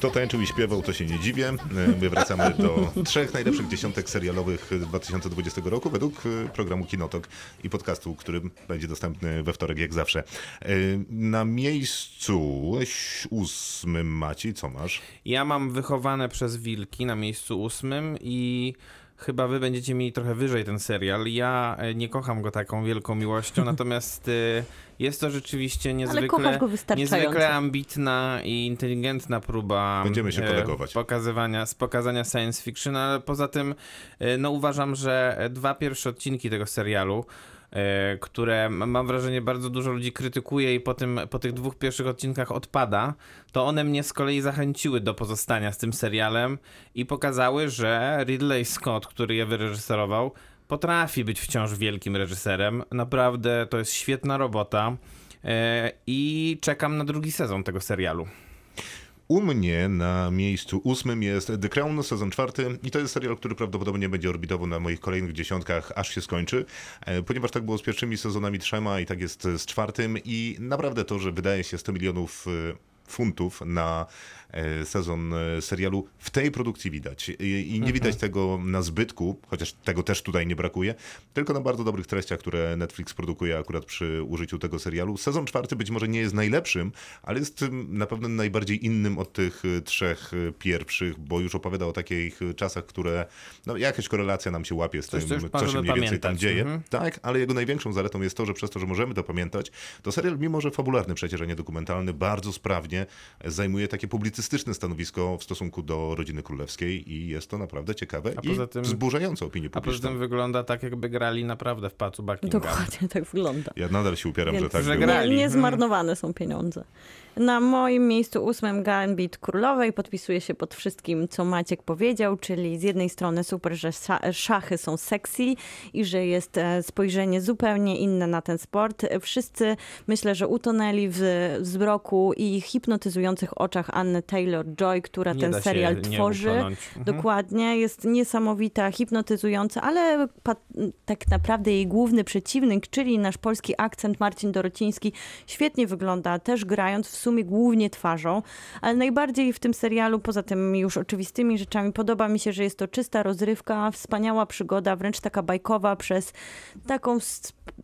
Kto tańczył i śpiewał, to się nie dziwię. E, My wracamy do trzech najlepszych dziesiątek serialowych 2020 roku według e, programu Kinotok i podcastu, który będzie dostępny we wtorek jak zawsze. E, Na miejscu ósmym Maci, co masz? Ja mam wychowane przez wilki na miejscu ósmym i chyba wy będziecie mieli trochę wyżej ten serial. Ja nie kocham go taką wielką miłością, natomiast jest to rzeczywiście niezwykle, niezwykle ambitna i inteligentna próba Będziemy się e, kolegować. pokazywania, z pokazania science fiction, ale poza tym e, no uważam, że dwa pierwsze odcinki tego serialu e, które mam wrażenie bardzo dużo ludzi krytykuje i po, tym, po tych dwóch pierwszych odcinkach odpada, to one mnie z kolei zachęciły do pozostania z tym serialem i pokazały, że Ridley Scott, który je wyreżyserował, potrafi być wciąż wielkim reżyserem. Naprawdę to jest świetna robota e, i czekam na drugi sezon tego serialu. U mnie na miejscu ósmym jest The Crown, sezon czwarty i to jest serial, który prawdopodobnie będzie orbitował na moich kolejnych dziesiątkach, aż się skończy, e, ponieważ tak było z pierwszymi sezonami trzema i tak jest z czwartym i naprawdę to, że wydaje się 100 milionów e, funtów na sezon e, serialu w tej produkcji widać. I, nie Mhm. widać tego na zbytku, chociaż tego też tutaj nie brakuje, tylko na bardzo dobrych treściach, które Netflix produkuje akurat przy użyciu tego serialu. Sezon czwarty być może nie jest najlepszym, ale jest ym, na pewno najbardziej innym od tych y, trzech pierwszych, bo już opowiada o takich czasach, które no, jakaś korelacja nam się łapie z Coś, tym, co się mniej więcej tam pamiętać. dzieje. Mhm. Tak, ale jego największą zaletą jest to, że przez to, że możemy to pamiętać, to serial, mimo że fabularny przecież, a nie dokumentalny, bardzo sprawnie zajmuje takie publicystyczne stanowisko w stosunku do rodziny królewskiej i jest to naprawdę ciekawe A i poza tym- wzburzające opinię A poza publiczną. tym wygląda tak, jakby grali naprawdę w pacu Buckingham. Dokładnie tak wygląda. Ja nadal się upieram, że Więc tak że było. gra- grali. Nie, nie Mhm. zmarnowane są pieniądze. Na moim miejscu ósmym Gambit Królowej podpisuje się pod wszystkim, co Maciek powiedział, czyli z jednej strony super, że sza- szachy są sexy i że jest e, spojrzenie zupełnie inne na ten sport. Wszyscy myślę, że utonęli w zmroku i hipnotyzujących oczach Anny Taylor-Joy, która Nie ten serial tworzy. Mhm. Dokładnie, jest niesamowita, hipnotyzująca, ale tak naprawdę jej główny przeciwnik, czyli nasz polski akcent Marcin Dorociński, świetnie wygląda, też grając w sumie głównie twarzą, ale najbardziej w tym serialu, poza tymi już oczywistymi rzeczami, podoba mi się, że jest to czysta rozrywka, wspaniała przygoda, wręcz taka bajkowa przez taką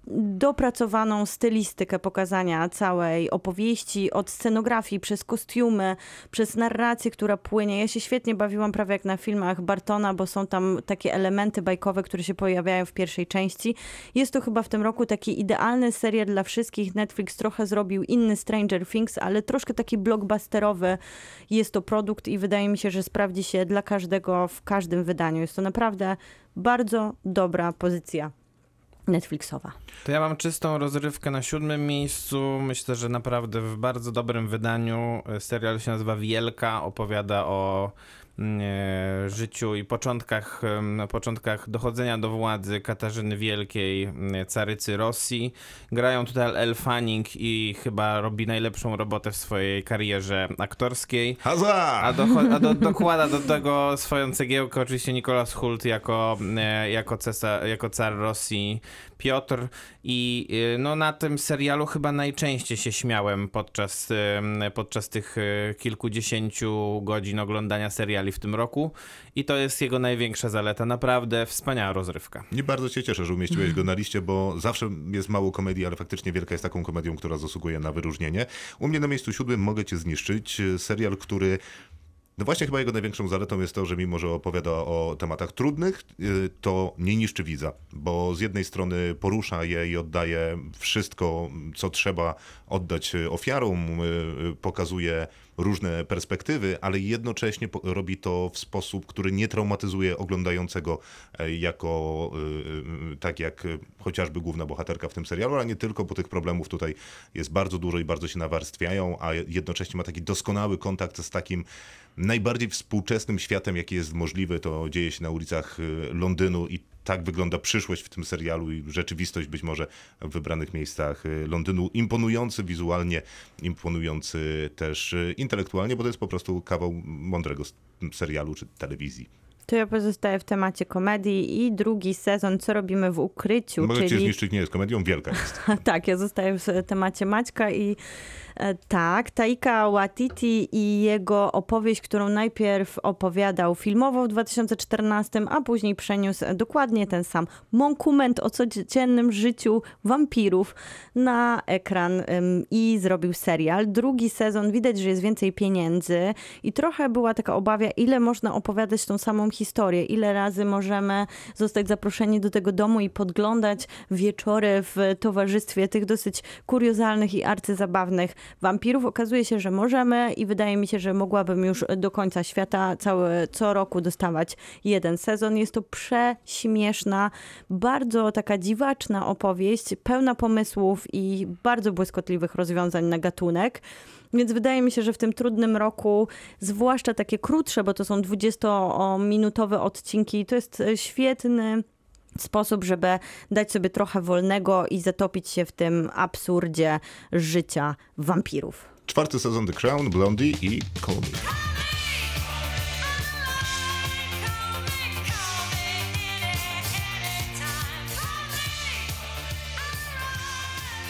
dopracowaną stylistykę pokazania całej opowieści, od scenografii, przez kostiumy, przez narrację, która płynie. Ja się świetnie bawiłam prawie jak na filmach Bartona, bo są tam takie elementy bajkowe, które się pojawiają w pierwszej części. Jest to chyba w tym roku taki idealny serial dla wszystkich. Netflix trochę zrobił inny Stranger Things, ale troszkę taki blockbusterowy jest to produkt i wydaje mi się, że sprawdzi się dla każdego w każdym wydaniu. Jest to naprawdę bardzo dobra pozycja Netflixowa. To ja mam czystą rozrywkę na siódmym miejscu. Myślę, że naprawdę w bardzo dobrym wydaniu. Serial się nazywa Wielka, opowiada o e, życiu i początkach, początkach dochodzenia do władzy Katarzyny Wielkiej, mm, carycy Rosji. Grają tutaj Elle Fanning i chyba robi najlepszą robotę w swojej karierze aktorskiej. Haza! A, docho- a do, dokłada do tego swoją cegiełkę oczywiście Nicolas Hult jako, e, jako, cesa, jako car Rosji Piotr i e, no, na tym serialu chyba najczęściej się śmiałem podczas, e, podczas tych e, kilkudziesięciu godzin oglądania seriali w tym roku i to jest jego największa zaleta. Naprawdę wspaniała rozrywka. Nie bardzo się cieszę, że umieściłeś go na liście, bo zawsze jest mało komedii, ale faktycznie Wielka jest taką komedią, która zasługuje na wyróżnienie. U mnie na miejscu siódmym mogę cię zniszczyć. Serial, który no właśnie chyba jego największą zaletą jest to, że mimo, że opowiada o tematach trudnych, y, to nie niszczy widza, bo z jednej strony porusza je i oddaje wszystko, co trzeba oddać ofiarom, y, y, pokazuje różne perspektywy, ale jednocześnie robi to w sposób, który nie traumatyzuje oglądającego e, jako tak jak chociażby główna bohaterka w tym serialu, ale nie tylko, bo tych problemów tutaj jest bardzo dużo i bardzo się nawarstwiają, a jednocześnie ma taki doskonały kontakt z takim najbardziej współczesnym światem, jaki jest możliwy. To dzieje się na ulicach y, Londynu i tak wygląda przyszłość w tym serialu i rzeczywistość być może w wybranych miejscach y, Londynu. Imponujący wizualnie, imponujący też y, intelektualnie, bo to jest po prostu kawał mądrego serialu czy telewizji. To ja pozostaję w temacie komedii i drugi sezon, co robimy w ukryciu, Mogę cię czyli... zniszczyć, nie jest komedią, wielka jest. tak, ja zostaję w temacie Maćka i tak, Taika Waititi i jego opowieść, którą najpierw opowiadał filmowo w 2014, a później przeniósł dokładnie ten sam monkument o codziennym życiu wampirów na ekran i zrobił serial. Drugi sezon widać, że jest więcej pieniędzy i trochę była taka obawia, ile można opowiadać tą samą historię, ile razy możemy zostać zaproszeni do tego domu i podglądać wieczory w towarzystwie tych dosyć kuriozalnych i arcyzabawnych wampirów. Okazuje się, że możemy i wydaje mi się, że mogłabym już do końca świata cały, co roku dostawać jeden sezon. Jest to prześmieszna, bardzo taka dziwaczna opowieść, pełna pomysłów i bardzo błyskotliwych rozwiązań na gatunek. Więc wydaje mi się, że w tym trudnym roku, zwłaszcza takie krótsze, bo to są 20-minutowe odcinki, to jest e, świetny sposób, żeby dać sobie trochę wolnego i zatopić się w tym absurdzie życia wampirów. Czwarty sezon The Crown, Blondie i Call Me.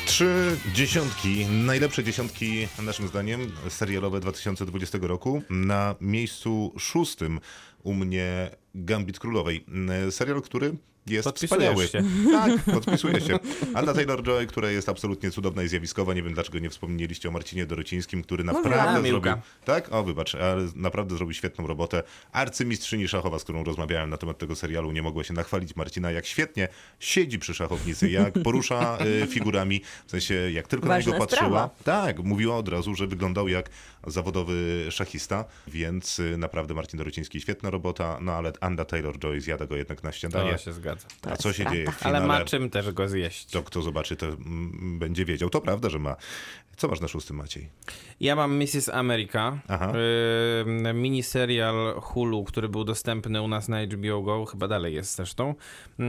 Trzy dziesiątki, najlepsze dziesiątki naszym zdaniem serialowe 2020 roku. Na miejscu szóstym u mnie Gambit Królowej. Serial, który jest wspaniały. się. Tak, podpisuję się. Anna Taylor-Joy, która jest absolutnie cudowna i zjawiskowa. Nie wiem, dlaczego nie wspomnieliście o Marcinie Dorocińskim, który naprawdę Mówiłam, zrobił... Tak? O, wybacz, ale naprawdę zrobił świetną robotę. Arcymistrzyni szachowa, z którą rozmawiałem na temat tego serialu, nie mogła się nachwalić Marcina, jak świetnie siedzi przy szachownicy, jak porusza y, figurami, w sensie jak tylko na Ważna niego patrzyła. sprawa. Tak, mówiła od razu, że wyglądał jak zawodowy szachista, więc y, naprawdę Marcin Dorociński świetna robota, no ale Anna Taylor-Joy zjada go jednak na śniadanie. To się zgadza. A co się dzieje w Ale finale? ma czym też go zjeść. To kto zobaczy, to mm, będzie wiedział. To prawda, że ma. Co masz na szóstym, Maciej? Ja mam Mrs. America, Aha. y, miniserial Hulu, który był dostępny u nas na HBO Go, chyba dalej jest zresztą. Y,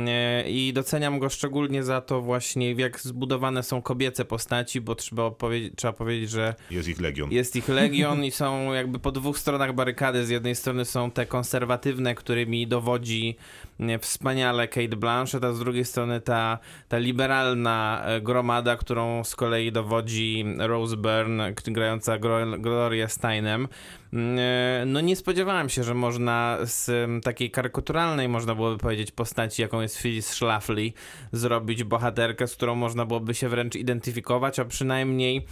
I doceniam go szczególnie za to właśnie, jak zbudowane są kobiece postaci, bo trzeba, opowie- trzeba powiedzieć, że Jest ich legion. jest ich legion i są jakby po dwóch stronach barykady. Z jednej strony są te konserwatywne, którymi dowodzi wspaniale Kate Blanchett, a z drugiej strony ta, ta liberalna e, gromada, którą z kolei dowodzi Rose Byrne, grająca Gloria Steinem. Mm, e, No nie spodziewałem się, że można z takiej karykaturalnej, można byłoby powiedzieć, postaci, jaką jest Phyllis Schlafly, zrobić bohaterkę, z którą można byłoby się wręcz identyfikować, a przynajmniej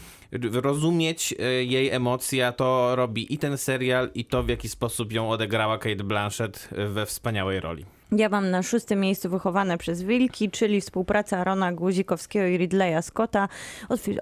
rozumieć e, jej emocje, a to robi i ten serial, i to, w jaki sposób ją odegrała Kate Blanchett we wspaniałej roli. Ja mam na szóstym miejscu wychowane przez wilki, czyli współpraca Arona Guzikowskiego i Ridleya Scotta.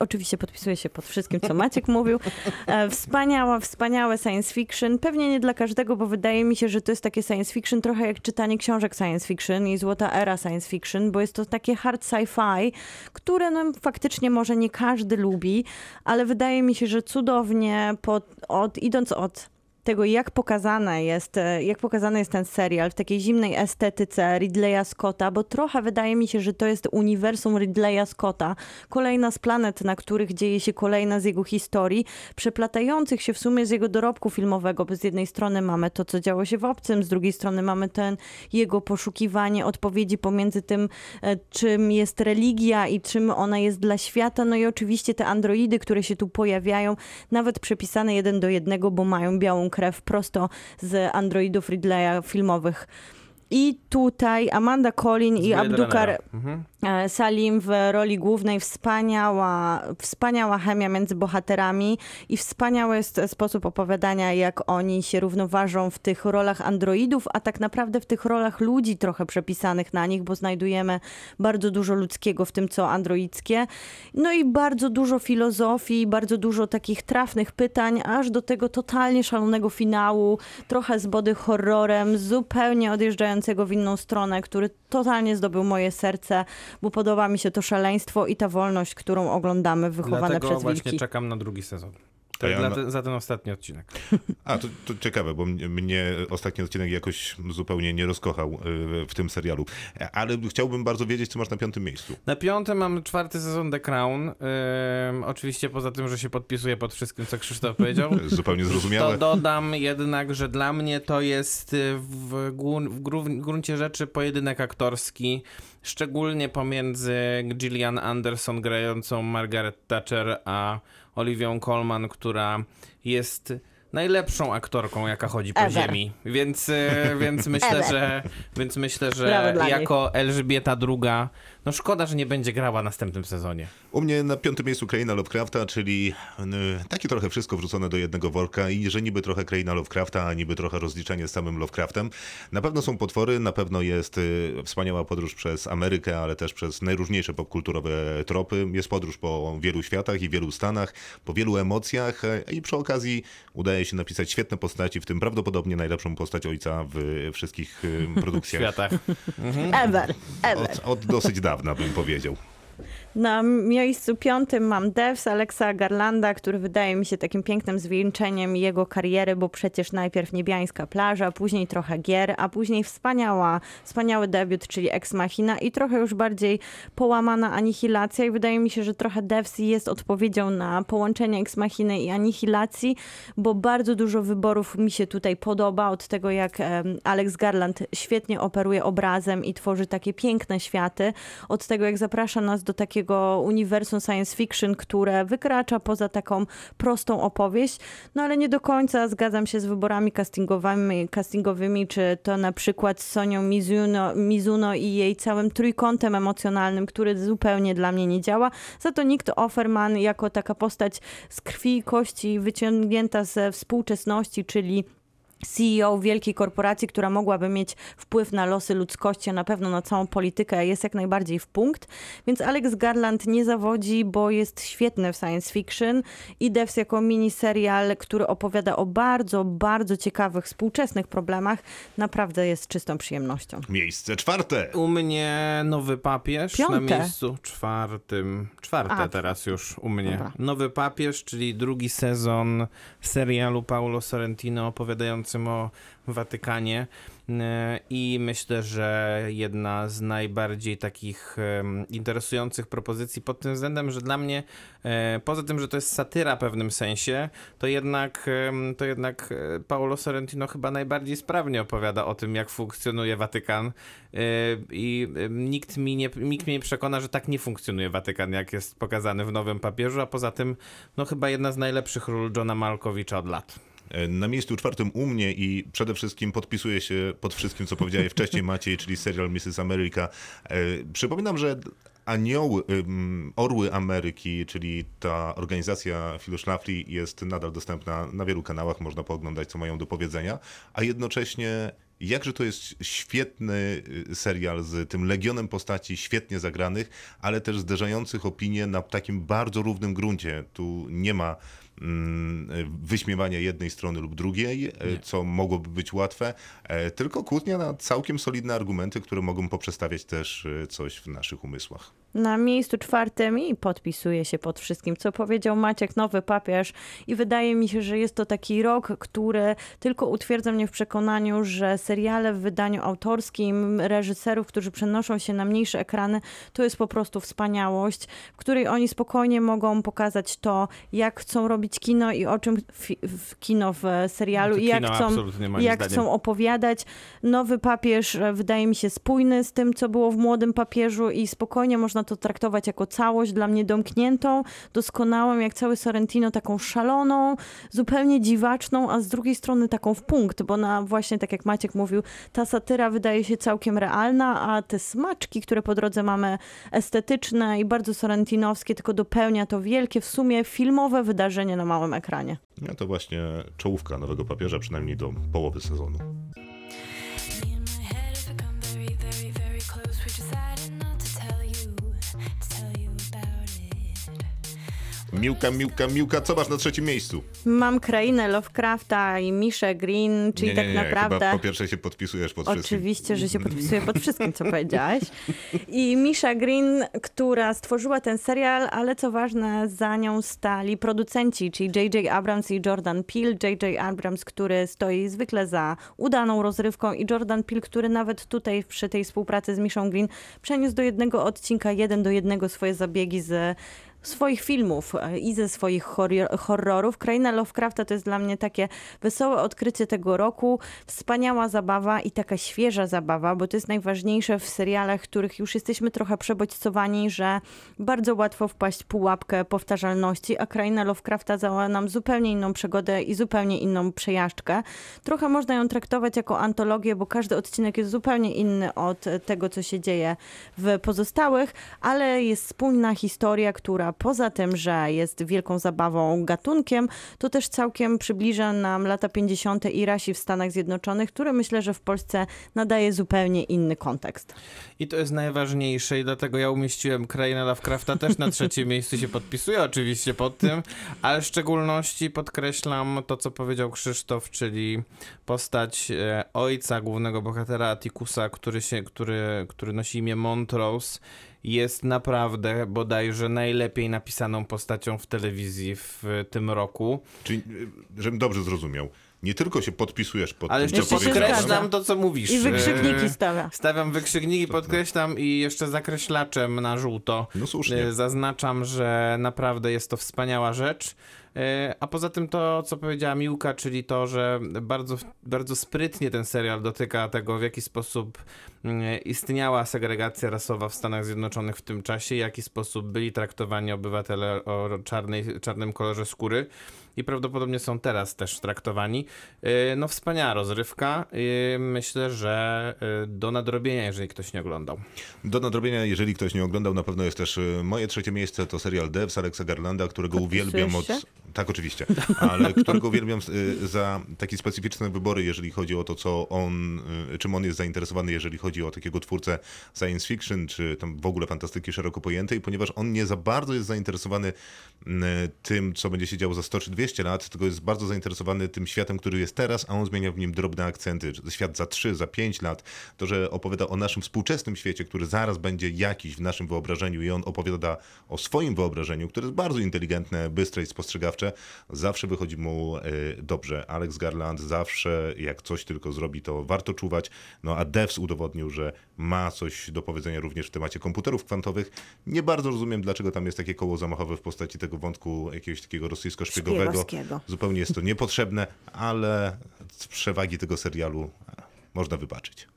Oczywiście podpisuję się pod wszystkim, co Maciek mówił. E, Wspaniała, wspaniałe science fiction. Pewnie nie dla każdego, bo wydaje mi się, że to jest takie science fiction trochę jak czytanie książek science fiction i złota era science fiction, bo jest to takie hard sci-fi, które no, faktycznie może nie każdy lubi, ale wydaje mi się, że cudownie pod, od, idąc od tego, jak pokazane jest, e, jak pokazany jest ten serial w takiej zimnej estetyce Ridleya Scotta, bo trochę wydaje mi się, że to jest uniwersum Ridleya Scotta. Kolejna z planet, na których dzieje się kolejna z jego historii, przeplatających się w sumie z jego dorobku filmowego, bo z jednej strony mamy to, co działo się w Obcym, z drugiej strony mamy ten jego poszukiwanie odpowiedzi pomiędzy tym, e, czym jest religia i czym ona jest dla świata. No i oczywiście te androidy, które się tu pojawiają, nawet przepisane jeden do jednego, bo mają białą krew prosto z androidów Ridleya filmowych. I tutaj Amanda Collin i Abdukar. Mhm. E, Salim w roli głównej wspaniała, wspaniała chemia między bohaterami i wspaniały jest sposób opowiadania, jak oni się równoważą w tych rolach androidów, a tak naprawdę w tych rolach ludzi trochę przepisanych na nich, bo znajdujemy bardzo dużo ludzkiego w tym, co androidzkie. No i bardzo dużo filozofii, bardzo dużo takich trafnych pytań, aż do tego totalnie szalonego finału, trochę z body horrorem, zupełnie odjeżdżającego w inną stronę, który totalnie zdobył moje serce, bo podoba mi się to szaleństwo i ta wolność, którą oglądamy, wychowane Dlatego przez właśnie wilki. czekam na drugi sezon. A ja na- te, za ten ostatni odcinek. A, to, to ciekawe, bo mnie, ostatni odcinek jakoś zupełnie nie rozkochał y, w tym serialu. Ale chciałbym bardzo wiedzieć, co masz na piątym miejscu. Na piątym mam czwarty sezon The Crown. Ym, oczywiście poza tym, że się podpisuję pod wszystkim, co Krzysztof powiedział. To zupełnie To zrozumiałe. dodam jednak, że dla mnie to jest y, w, w gró- gruncie rzeczy pojedynek aktorski, szczególnie pomiędzy Gillian Anderson grającą Margaret Thatcher, a Oliwią Colman, która jest najlepszą aktorką, jaka chodzi po Ever. ziemi. Więc, y, więc myślę, Ever. że więc myślę, że jako Elżbieta II, no szkoda, że nie będzie grała w następnym sezonie. U mnie na piątym miejscu kraina Lovecrafta, czyli y, takie trochę wszystko wrzucone do jednego worka i że niby trochę kraina Lovecrafta, a niby trochę rozliczenie z samym Lovecraftem. Na pewno są potwory, na pewno jest y, wspaniała podróż przez Amerykę, ale też przez najróżniejsze popkulturowe tropy. Jest podróż po wielu światach i wielu stanach, po wielu emocjach e, i przy okazji udaje się napisać świetne postaci, w tym prawdopodobnie najlepszą postać ojca w wszystkich y, W produkcjach. światach. Ever, ever. Od, od dosyć dawna bym powiedział. Na miejscu piątym mam Devs Alexa Garlanda, który wydaje mi się takim pięknym zwieńczeniem jego kariery, bo przecież najpierw Niebiańska plaża, później trochę gier, a później wspaniała, wspaniały debiut, czyli Ex Machina i trochę już bardziej połamana Anihilacja i wydaje mi się, że trochę Devs jest odpowiedzią na połączenie Ex Machiny i Anihilacji, bo bardzo dużo wyborów mi się tutaj podoba, od tego jak Alex Garland świetnie operuje obrazem i tworzy takie piękne światy, od tego jak zaprasza nas do takiego takiego uniwersum science fiction, które wykracza poza taką prostą opowieść, no ale nie do końca zgadzam się z wyborami castingowymi, castingowymi czy to na przykład z Sonią Mizuno, Mizuno i jej całym trójkątem emocjonalnym, który zupełnie dla mnie nie działa. Za to Nick Offerman jako taka postać z krwi i kości wyciągnięta ze współczesności, czyli CEO wielkiej korporacji, która mogłaby mieć wpływ na losy ludzkości, a na pewno na całą politykę, jest jak najbardziej w punkt. Więc Alex Garland nie zawodzi, bo jest świetny w science fiction i Devs jako miniserial, który opowiada o bardzo, bardzo ciekawych współczesnych problemach, naprawdę jest czystą przyjemnością. Miejsce czwarte. U mnie nowy papież Piąte. na miejscu czwartym. Czwarte A, teraz już u mnie. dobra. Nowy papież, czyli drugi sezon serialu Paulo Sorrentino opowiadającym o Watykanie. E, I myślę, że jedna z najbardziej takich interesujących propozycji pod tym względem, że dla mnie, e, poza tym, że to jest satyra w pewnym sensie, to jednak, to jednak e, Paolo Sorrentino chyba najbardziej sprawnie opowiada o tym, jak funkcjonuje Watykan. I nikt, mi nie, nikt mnie nie przekona, że tak nie funkcjonuje Watykan, jak jest pokazany w Nowym Papieżu, a poza tym, no chyba jedna z najlepszych ról Johna Malkowicza od lat. Na miejscu czwartym u mnie i przede wszystkim podpisuję się pod wszystkim, co powiedziałeś wcześniej Maciej, czyli serial Mrs. America. E, Przypominam, że Anioły, Orły Ameryki, czyli ta organizacja Schlafly jest nadal dostępna na wielu kanałach, można pooglądać, co mają do powiedzenia, a jednocześnie Jakże to jest świetny y, serial z tym legionem postaci świetnie zagranych, ale też zderzających opinie na takim bardzo równym gruncie. Tu nie ma wyśmiewania jednej strony lub drugiej, e, co mogłoby być łatwe, e, tylko kłótnia na całkiem solidne argumenty, które mogą poprzestawiać też e, coś w naszych umysłach. Na miejscu czwartym i podpisuję się pod wszystkim, co powiedział Maciek, nowy papież. I wydaje mi się, że jest to taki rok, który tylko utwierdza mnie w przekonaniu, że seriale w wydaniu autorskim reżyserów, którzy przenoszą się na mniejsze ekrany, to jest po prostu wspaniałość, w której oni spokojnie mogą pokazać to, jak chcą robić kino i o czym w kino w serialu No i jak chcą, jak zdaniem. chcą opowiadać. Nowy papież e, wydaje mi się spójny z tym, co było w młodym papieżu i spokojnie można to traktować jako całość, dla mnie domkniętą, doskonałą, jak cały Sorrentino, taką szaloną, zupełnie dziwaczną, a z drugiej strony taką w punkt, bo na właśnie, tak jak Maciek mówił, ta satyra wydaje się całkiem realna, a te smaczki, które po drodze mamy estetyczne i bardzo sorrentinowskie, tylko dopełnia to wielkie, w sumie filmowe wydarzenie na małym ekranie. No to właśnie czołówka nowego papieża, przynajmniej do połowy sezonu. Miłka, Miłka, Miłka, co masz na trzecim miejscu? Mam krainę Lovecrafta i Miszę Green, czyli nie, nie, tak nie, naprawdę... Chyba po pierwsze się podpisujesz pod wszystkim. Oczywiście, że się podpisuję pod wszystkim, co powiedziałaś. I Misha Green, która stworzyła ten serial, ale co ważne, za nią stali producenci, czyli J.J. Abrams i Jordan Peele. J.J. Abrams, który stoi zwykle za udaną rozrywką i Jordan Peele, który nawet tutaj przy tej współpracy z Mishą Green przeniósł do jednego odcinka, jeden do jednego swoje zabiegi z swoich filmów e, i ze swoich horror- horrorów. Kraina Lovecrafta to jest dla mnie takie wesołe odkrycie tego roku, wspaniała zabawa i taka świeża zabawa, bo to jest najważniejsze w serialach, których już jesteśmy trochę przebodźcowani, że bardzo łatwo wpaść pułapkę powtarzalności, a Kraina Lovecrafta dała nam zupełnie inną przygodę i zupełnie inną przejażdżkę. Trochę można ją traktować jako antologię, bo każdy odcinek jest zupełnie inny od tego, co się dzieje w pozostałych, ale jest spójna historia, która poza tym, że jest wielką zabawą gatunkiem, to też całkiem przybliża nam lata 50. i rasi w Stanach Zjednoczonych, które myślę, że w Polsce nadaje zupełnie inny kontekst. I to jest najważniejsze i dlatego ja umieściłem Krainę Lovecrafta też na trzecim miejscu się podpisuję oczywiście pod tym, ale w szczególności podkreślam to, co powiedział Krzysztof, czyli postać e, ojca głównego bohatera Atikusa, który, się, który, który nosi imię Montrose, jest naprawdę bodajże najlepiej napisaną postacią w telewizji w tym roku. Czyli, y, żebym dobrze zrozumiał, nie tylko się podpisujesz pod Ale tym, jeszcze co podkreślam to, co mówisz. I wykrzykniki E, stawia. Stawiam wykrzykniki, podkreślam i jeszcze zakreślaczem na żółto. No słusznie. E, Zaznaczam, że naprawdę jest to wspaniała rzecz. E, A poza tym to, co powiedziała Miłka, czyli to, że bardzo, bardzo sprytnie ten serial dotyka tego, w jaki sposób mm, istniała segregacja rasowa w Stanach Zjednoczonych w tym czasie, w jaki sposób byli traktowani obywatele o czarnej, czarnym kolorze skóry i prawdopodobnie są teraz też traktowani. E, No wspaniała rozrywka. E, Myślę, że do nadrobienia, jeżeli ktoś nie oglądał. Do nadrobienia, jeżeli ktoś nie oglądał, na pewno jest też moje trzecie miejsce, to serial Devs Alexa Garlanda, którego Podpisujesz uwielbiam od... się? Tak, oczywiście, ale którego uwielbiam y, za takie specyficzne wybory, jeżeli chodzi o to, co on, y, czym on jest zainteresowany, jeżeli chodzi o takiego twórcę science fiction, czy tam w ogóle fantastyki szeroko pojętej, ponieważ on nie za bardzo jest zainteresowany y, tym, co będzie się działo za 100 czy 200 lat, tylko jest bardzo zainteresowany tym światem, który jest teraz, a on zmienia w nim drobne akcenty. Świat za 3, za 5 lat, to, że opowiada o naszym współczesnym świecie, który zaraz będzie jakiś w naszym wyobrażeniu i on opowiada o swoim wyobrażeniu, które jest bardzo inteligentne, bystre i spostrzegawcze, zawsze wychodzi mu e, dobrze. Alex Garland zawsze, jak coś tylko zrobi, to warto czuwać. No a Devs udowodnił, że ma coś do powiedzenia również w temacie komputerów kwantowych. Nie bardzo rozumiem, dlaczego tam jest takie koło zamachowe w postaci tego wątku jakiegoś takiego rosyjsko-szpiegowego. Zupełnie jest to niepotrzebne, ale z przewagi tego serialu można wybaczyć.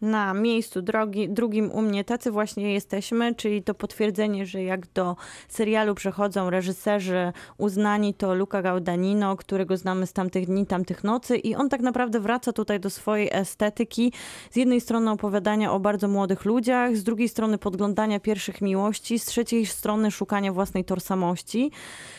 Na miejscu drogi, drugim u mnie tacy właśnie jesteśmy, czyli to potwierdzenie, że jak do serialu przechodzą reżyserzy uznani, to Luca Gaudanino, którego znamy z tamtych dni, tamtych nocy i on tak naprawdę wraca tutaj do swojej estetyki. Z jednej strony opowiadania o bardzo młodych ludziach, z drugiej strony podglądania pierwszych miłości, z trzeciej strony szukania własnej tożsamości,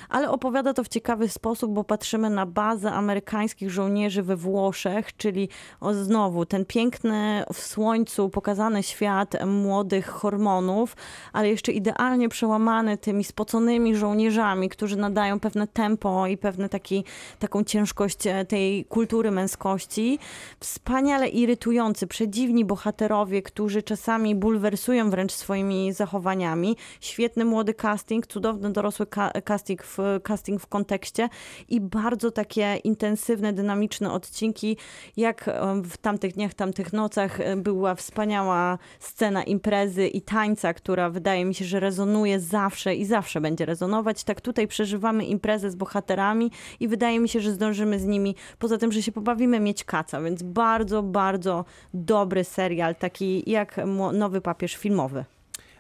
ale opowiada to w ciekawy sposób, bo patrzymy na bazę amerykańskich żołnierzy we Włoszech, czyli o, znowu ten piękny słońcu pokazany świat młodych hormonów, ale jeszcze idealnie przełamany tymi spoconymi żołnierzami, którzy nadają pewne tempo i pewne taki, taką ciężkość e, tej kultury męskości. Wspaniale irytujący, przedziwni bohaterowie, którzy czasami bulwersują wręcz swoimi zachowaniami. Świetny młody casting, cudowny dorosły ka- casting w, casting w kontekście i bardzo takie intensywne, dynamiczne odcinki, jak e, w tamtych dniach, tamtych nocach e, była wspaniała scena imprezy i tańca, która wydaje mi się, że rezonuje zawsze i zawsze będzie rezonować. Tak tutaj przeżywamy imprezę z bohaterami i wydaje mi się, że zdążymy z nimi, poza tym, że się pobawimy, mieć kaca, więc bardzo, bardzo dobry serial, taki jak nowy papież filmowy.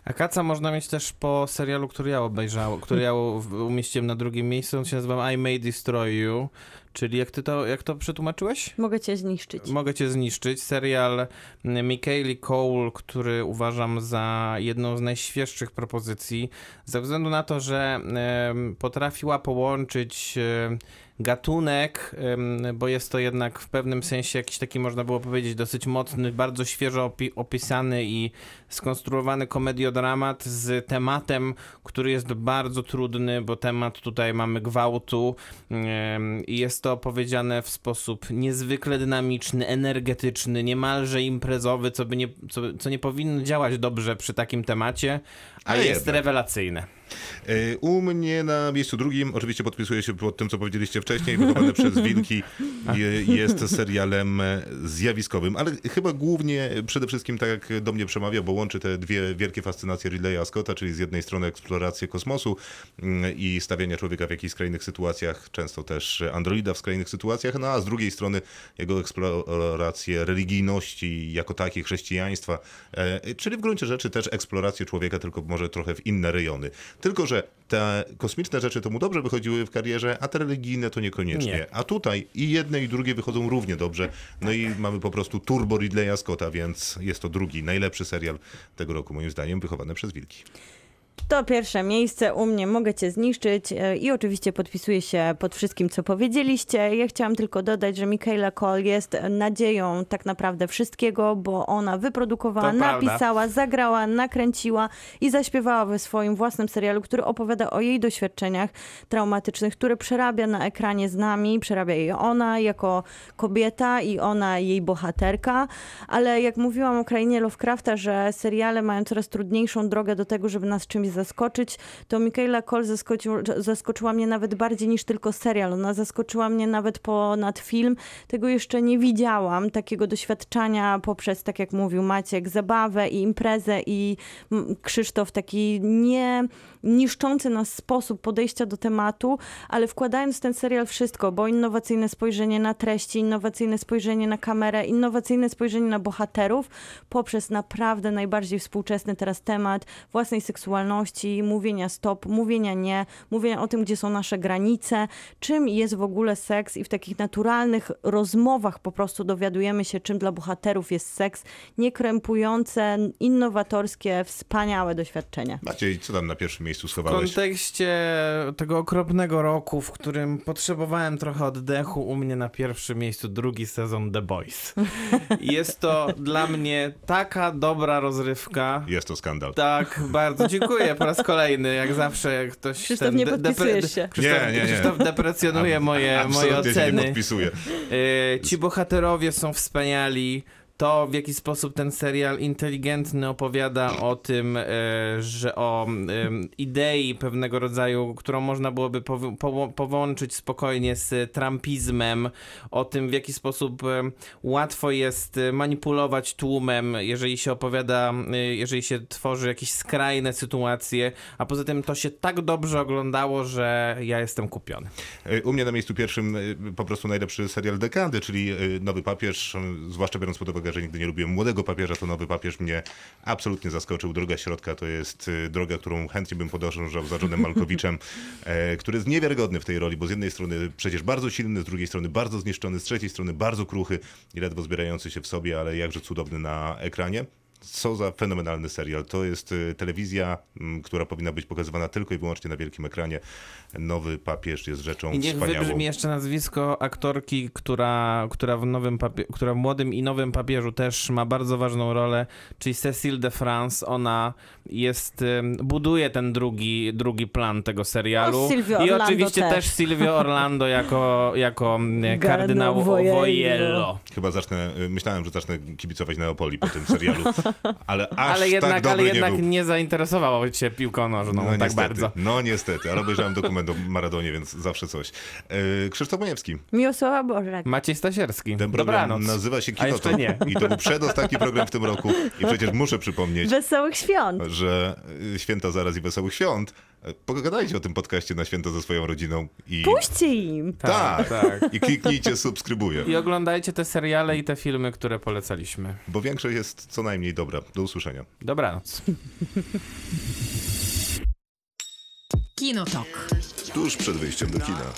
A kaca można mieć też po serialu, który ja obejrzałem, który ja umieściłem na drugim miejscu. On się nazywa I May Destroy You, czyli jak ty to, jak to przetłumaczyłeś? Mogę cię zniszczyć. Mogę cię zniszczyć. Serial Michaeli Cole, który uważam za jedną z najświeższych propozycji, ze względu na to, że potrafiła połączyć gatunek, bo jest to jednak w pewnym sensie jakiś taki, można było powiedzieć, dosyć mocny, bardzo świeżo opi- opisany i skonstruowany komediodramat z tematem, który jest bardzo trudny, bo temat tutaj mamy gwałtu i jest to opowiedziane w sposób niezwykle dynamiczny, energetyczny, niemalże imprezowy, co, by nie, co, co nie powinno działać dobrze przy takim temacie, a A jest rewelacyjne. E, U mnie na miejscu drugim, oczywiście podpisuję się pod tym, co powiedzieliście wcześniej, wychowane przez Wilki, je- jest serialem zjawiskowym, ale chyba głównie, przede wszystkim tak jak do mnie przemawia, bo łączy te dwie wielkie fascynacje Ridleya Scotta, czyli z jednej strony eksplorację kosmosu mm, i stawiania człowieka w jakichś skrajnych sytuacjach, często też androida w skrajnych sytuacjach, no a z drugiej strony jego eksplorację religijności jako takiej, chrześcijaństwa, e, czyli w gruncie rzeczy też eksplorację człowieka, tylko może trochę w inne rejony. Tylko, że te kosmiczne rzeczy to mu dobrze wychodziły w karierze, a te religijne to niekoniecznie. Nie. A tutaj i jedne i drugie wychodzą równie dobrze. No i mamy po prostu turbo Ridleya Scotta, więc jest to drugi, najlepszy serial tego roku moim zdaniem, wychowany przez Wilki. To pierwsze miejsce u mnie, mogę cię zniszczyć e, i oczywiście podpisuję się pod wszystkim, co powiedzieliście. Ja chciałam tylko dodać, że Michaela Cole jest nadzieją tak naprawdę wszystkiego, bo ona wyprodukowała, To prawda. napisała, zagrała, nakręciła i zaśpiewała we swoim własnym serialu, który opowiada o jej doświadczeniach traumatycznych, które przerabia na ekranie z nami, przerabia je ona jako kobieta i ona jej bohaterka, ale jak mówiłam o krainie Lovecrafta, że seriale mają coraz trudniejszą drogę do tego, żeby nas czymś czymś zaskoczyć, to Michaela Cole zaskoczył, zaskoczyła mnie nawet bardziej niż tylko serial. Ona zaskoczyła mnie nawet ponad film. Tego jeszcze nie widziałam, takiego doświadczenia poprzez, tak jak mówił Maciek, zabawę i imprezę i Krzysztof taki nie niszczący nas sposób podejścia do tematu, ale wkładając w ten serial wszystko, bo innowacyjne spojrzenie na treści, innowacyjne spojrzenie na kamerę, innowacyjne spojrzenie na bohaterów, poprzez naprawdę najbardziej współczesny teraz temat własnej seksualności, mówienia stop, mówienia nie, mówienia o tym, gdzie są nasze granice, czym jest w ogóle seks i w takich naturalnych rozmowach po prostu dowiadujemy się, czym dla bohaterów jest seks, niekrępujące, innowatorskie, wspaniałe doświadczenie. Maciej, co tam na pierwszym miejscu W schowałeś? kontekście tego okropnego roku, w którym potrzebowałem trochę oddechu, u mnie na pierwszym miejscu drugi sezon The Boys. Jest to dla mnie taka dobra rozrywka. Jest to skandal. Tak, bardzo dziękuję po raz kolejny, jak zawsze jak ktoś Krzysztof, ten nie de- podpisujesz się. Krzysztof, Nie, nie, nie. Krzysztof deprecjonuje moje, moje Absolutnie się nie oceny. podpisuję. E, Ci bohaterowie są wspaniali. To, w jaki sposób ten serial inteligentny opowiada o tym, e, że o idei pewnego rodzaju, którą można byłoby pow- poło- połączyć spokojnie z trumpizmem, o tym, w jaki sposób łatwo jest e, manipulować tłumem, jeżeli się opowiada, e, jeżeli się tworzy jakieś skrajne sytuacje, a poza tym to się tak dobrze oglądało, że ja jestem kupiony. U mnie na miejscu pierwszym po prostu najlepszy serial dekady, czyli Nowy Papież, zwłaszcza biorąc pod uwagę, że nigdy nie lubiłem Młodego Papieża, to Nowy Papież mnie absolutnie zaskoczył. Droga Środka to jest e, droga, którą chętnie bym podążał za Johnem Malkowiczem, e, który jest niewiarygodny w tej roli, bo z jednej strony przecież bardzo silny, z drugiej strony bardzo zniszczony, z trzeciej strony bardzo kruchy i ledwo zbierający się w sobie, ale jakże cudowny na ekranie. Co za fenomenalny serial. To jest y, telewizja, m, która powinna być pokazywana tylko i wyłącznie na wielkim ekranie. Nowy papież jest rzeczą I niech wspaniałą. wybrzmi jeszcze nazwisko aktorki, która, która, w nowym papie- która w Młodym i Nowym Papieżu też ma bardzo ważną rolę, czyli Cecile de France. Ona jest, buduje ten drugi, drugi plan tego serialu. No, I Orlando oczywiście też. też Silvio Orlando jako, jako mm, kardynał Vojello. Chyba zacznę, y, myślałem, że zacznę kibicować Neopoli po tym serialu, ale aż Ale tak jednak, dobry ale nie jednak był. nie zainteresował cię piłką nożną tak niestety, bardzo. No niestety, ale obejrzałem dokument o Maradonie, więc zawsze coś. E, Krzysztof Majewski. Miłosława Bożek. Maciej Stasierski. Ten program Dobranoc. nazywa się Kinotok. nie. I to był przedostatni program w tym roku. I przecież muszę przypomnieć, Wesołych świąt. że y, święta zaraz i wesołych świąt pogadajcie o tym podcaście na święto ze swoją rodziną. I... Puśćcie im! Tak, tak, tak. I kliknijcie subskrybuję. I oglądajcie te seriale i te filmy, które polecaliśmy. Bo większość jest co najmniej dobra. Do usłyszenia. Dobranoc. Kinotok. Tuż przed wyjściem do kina.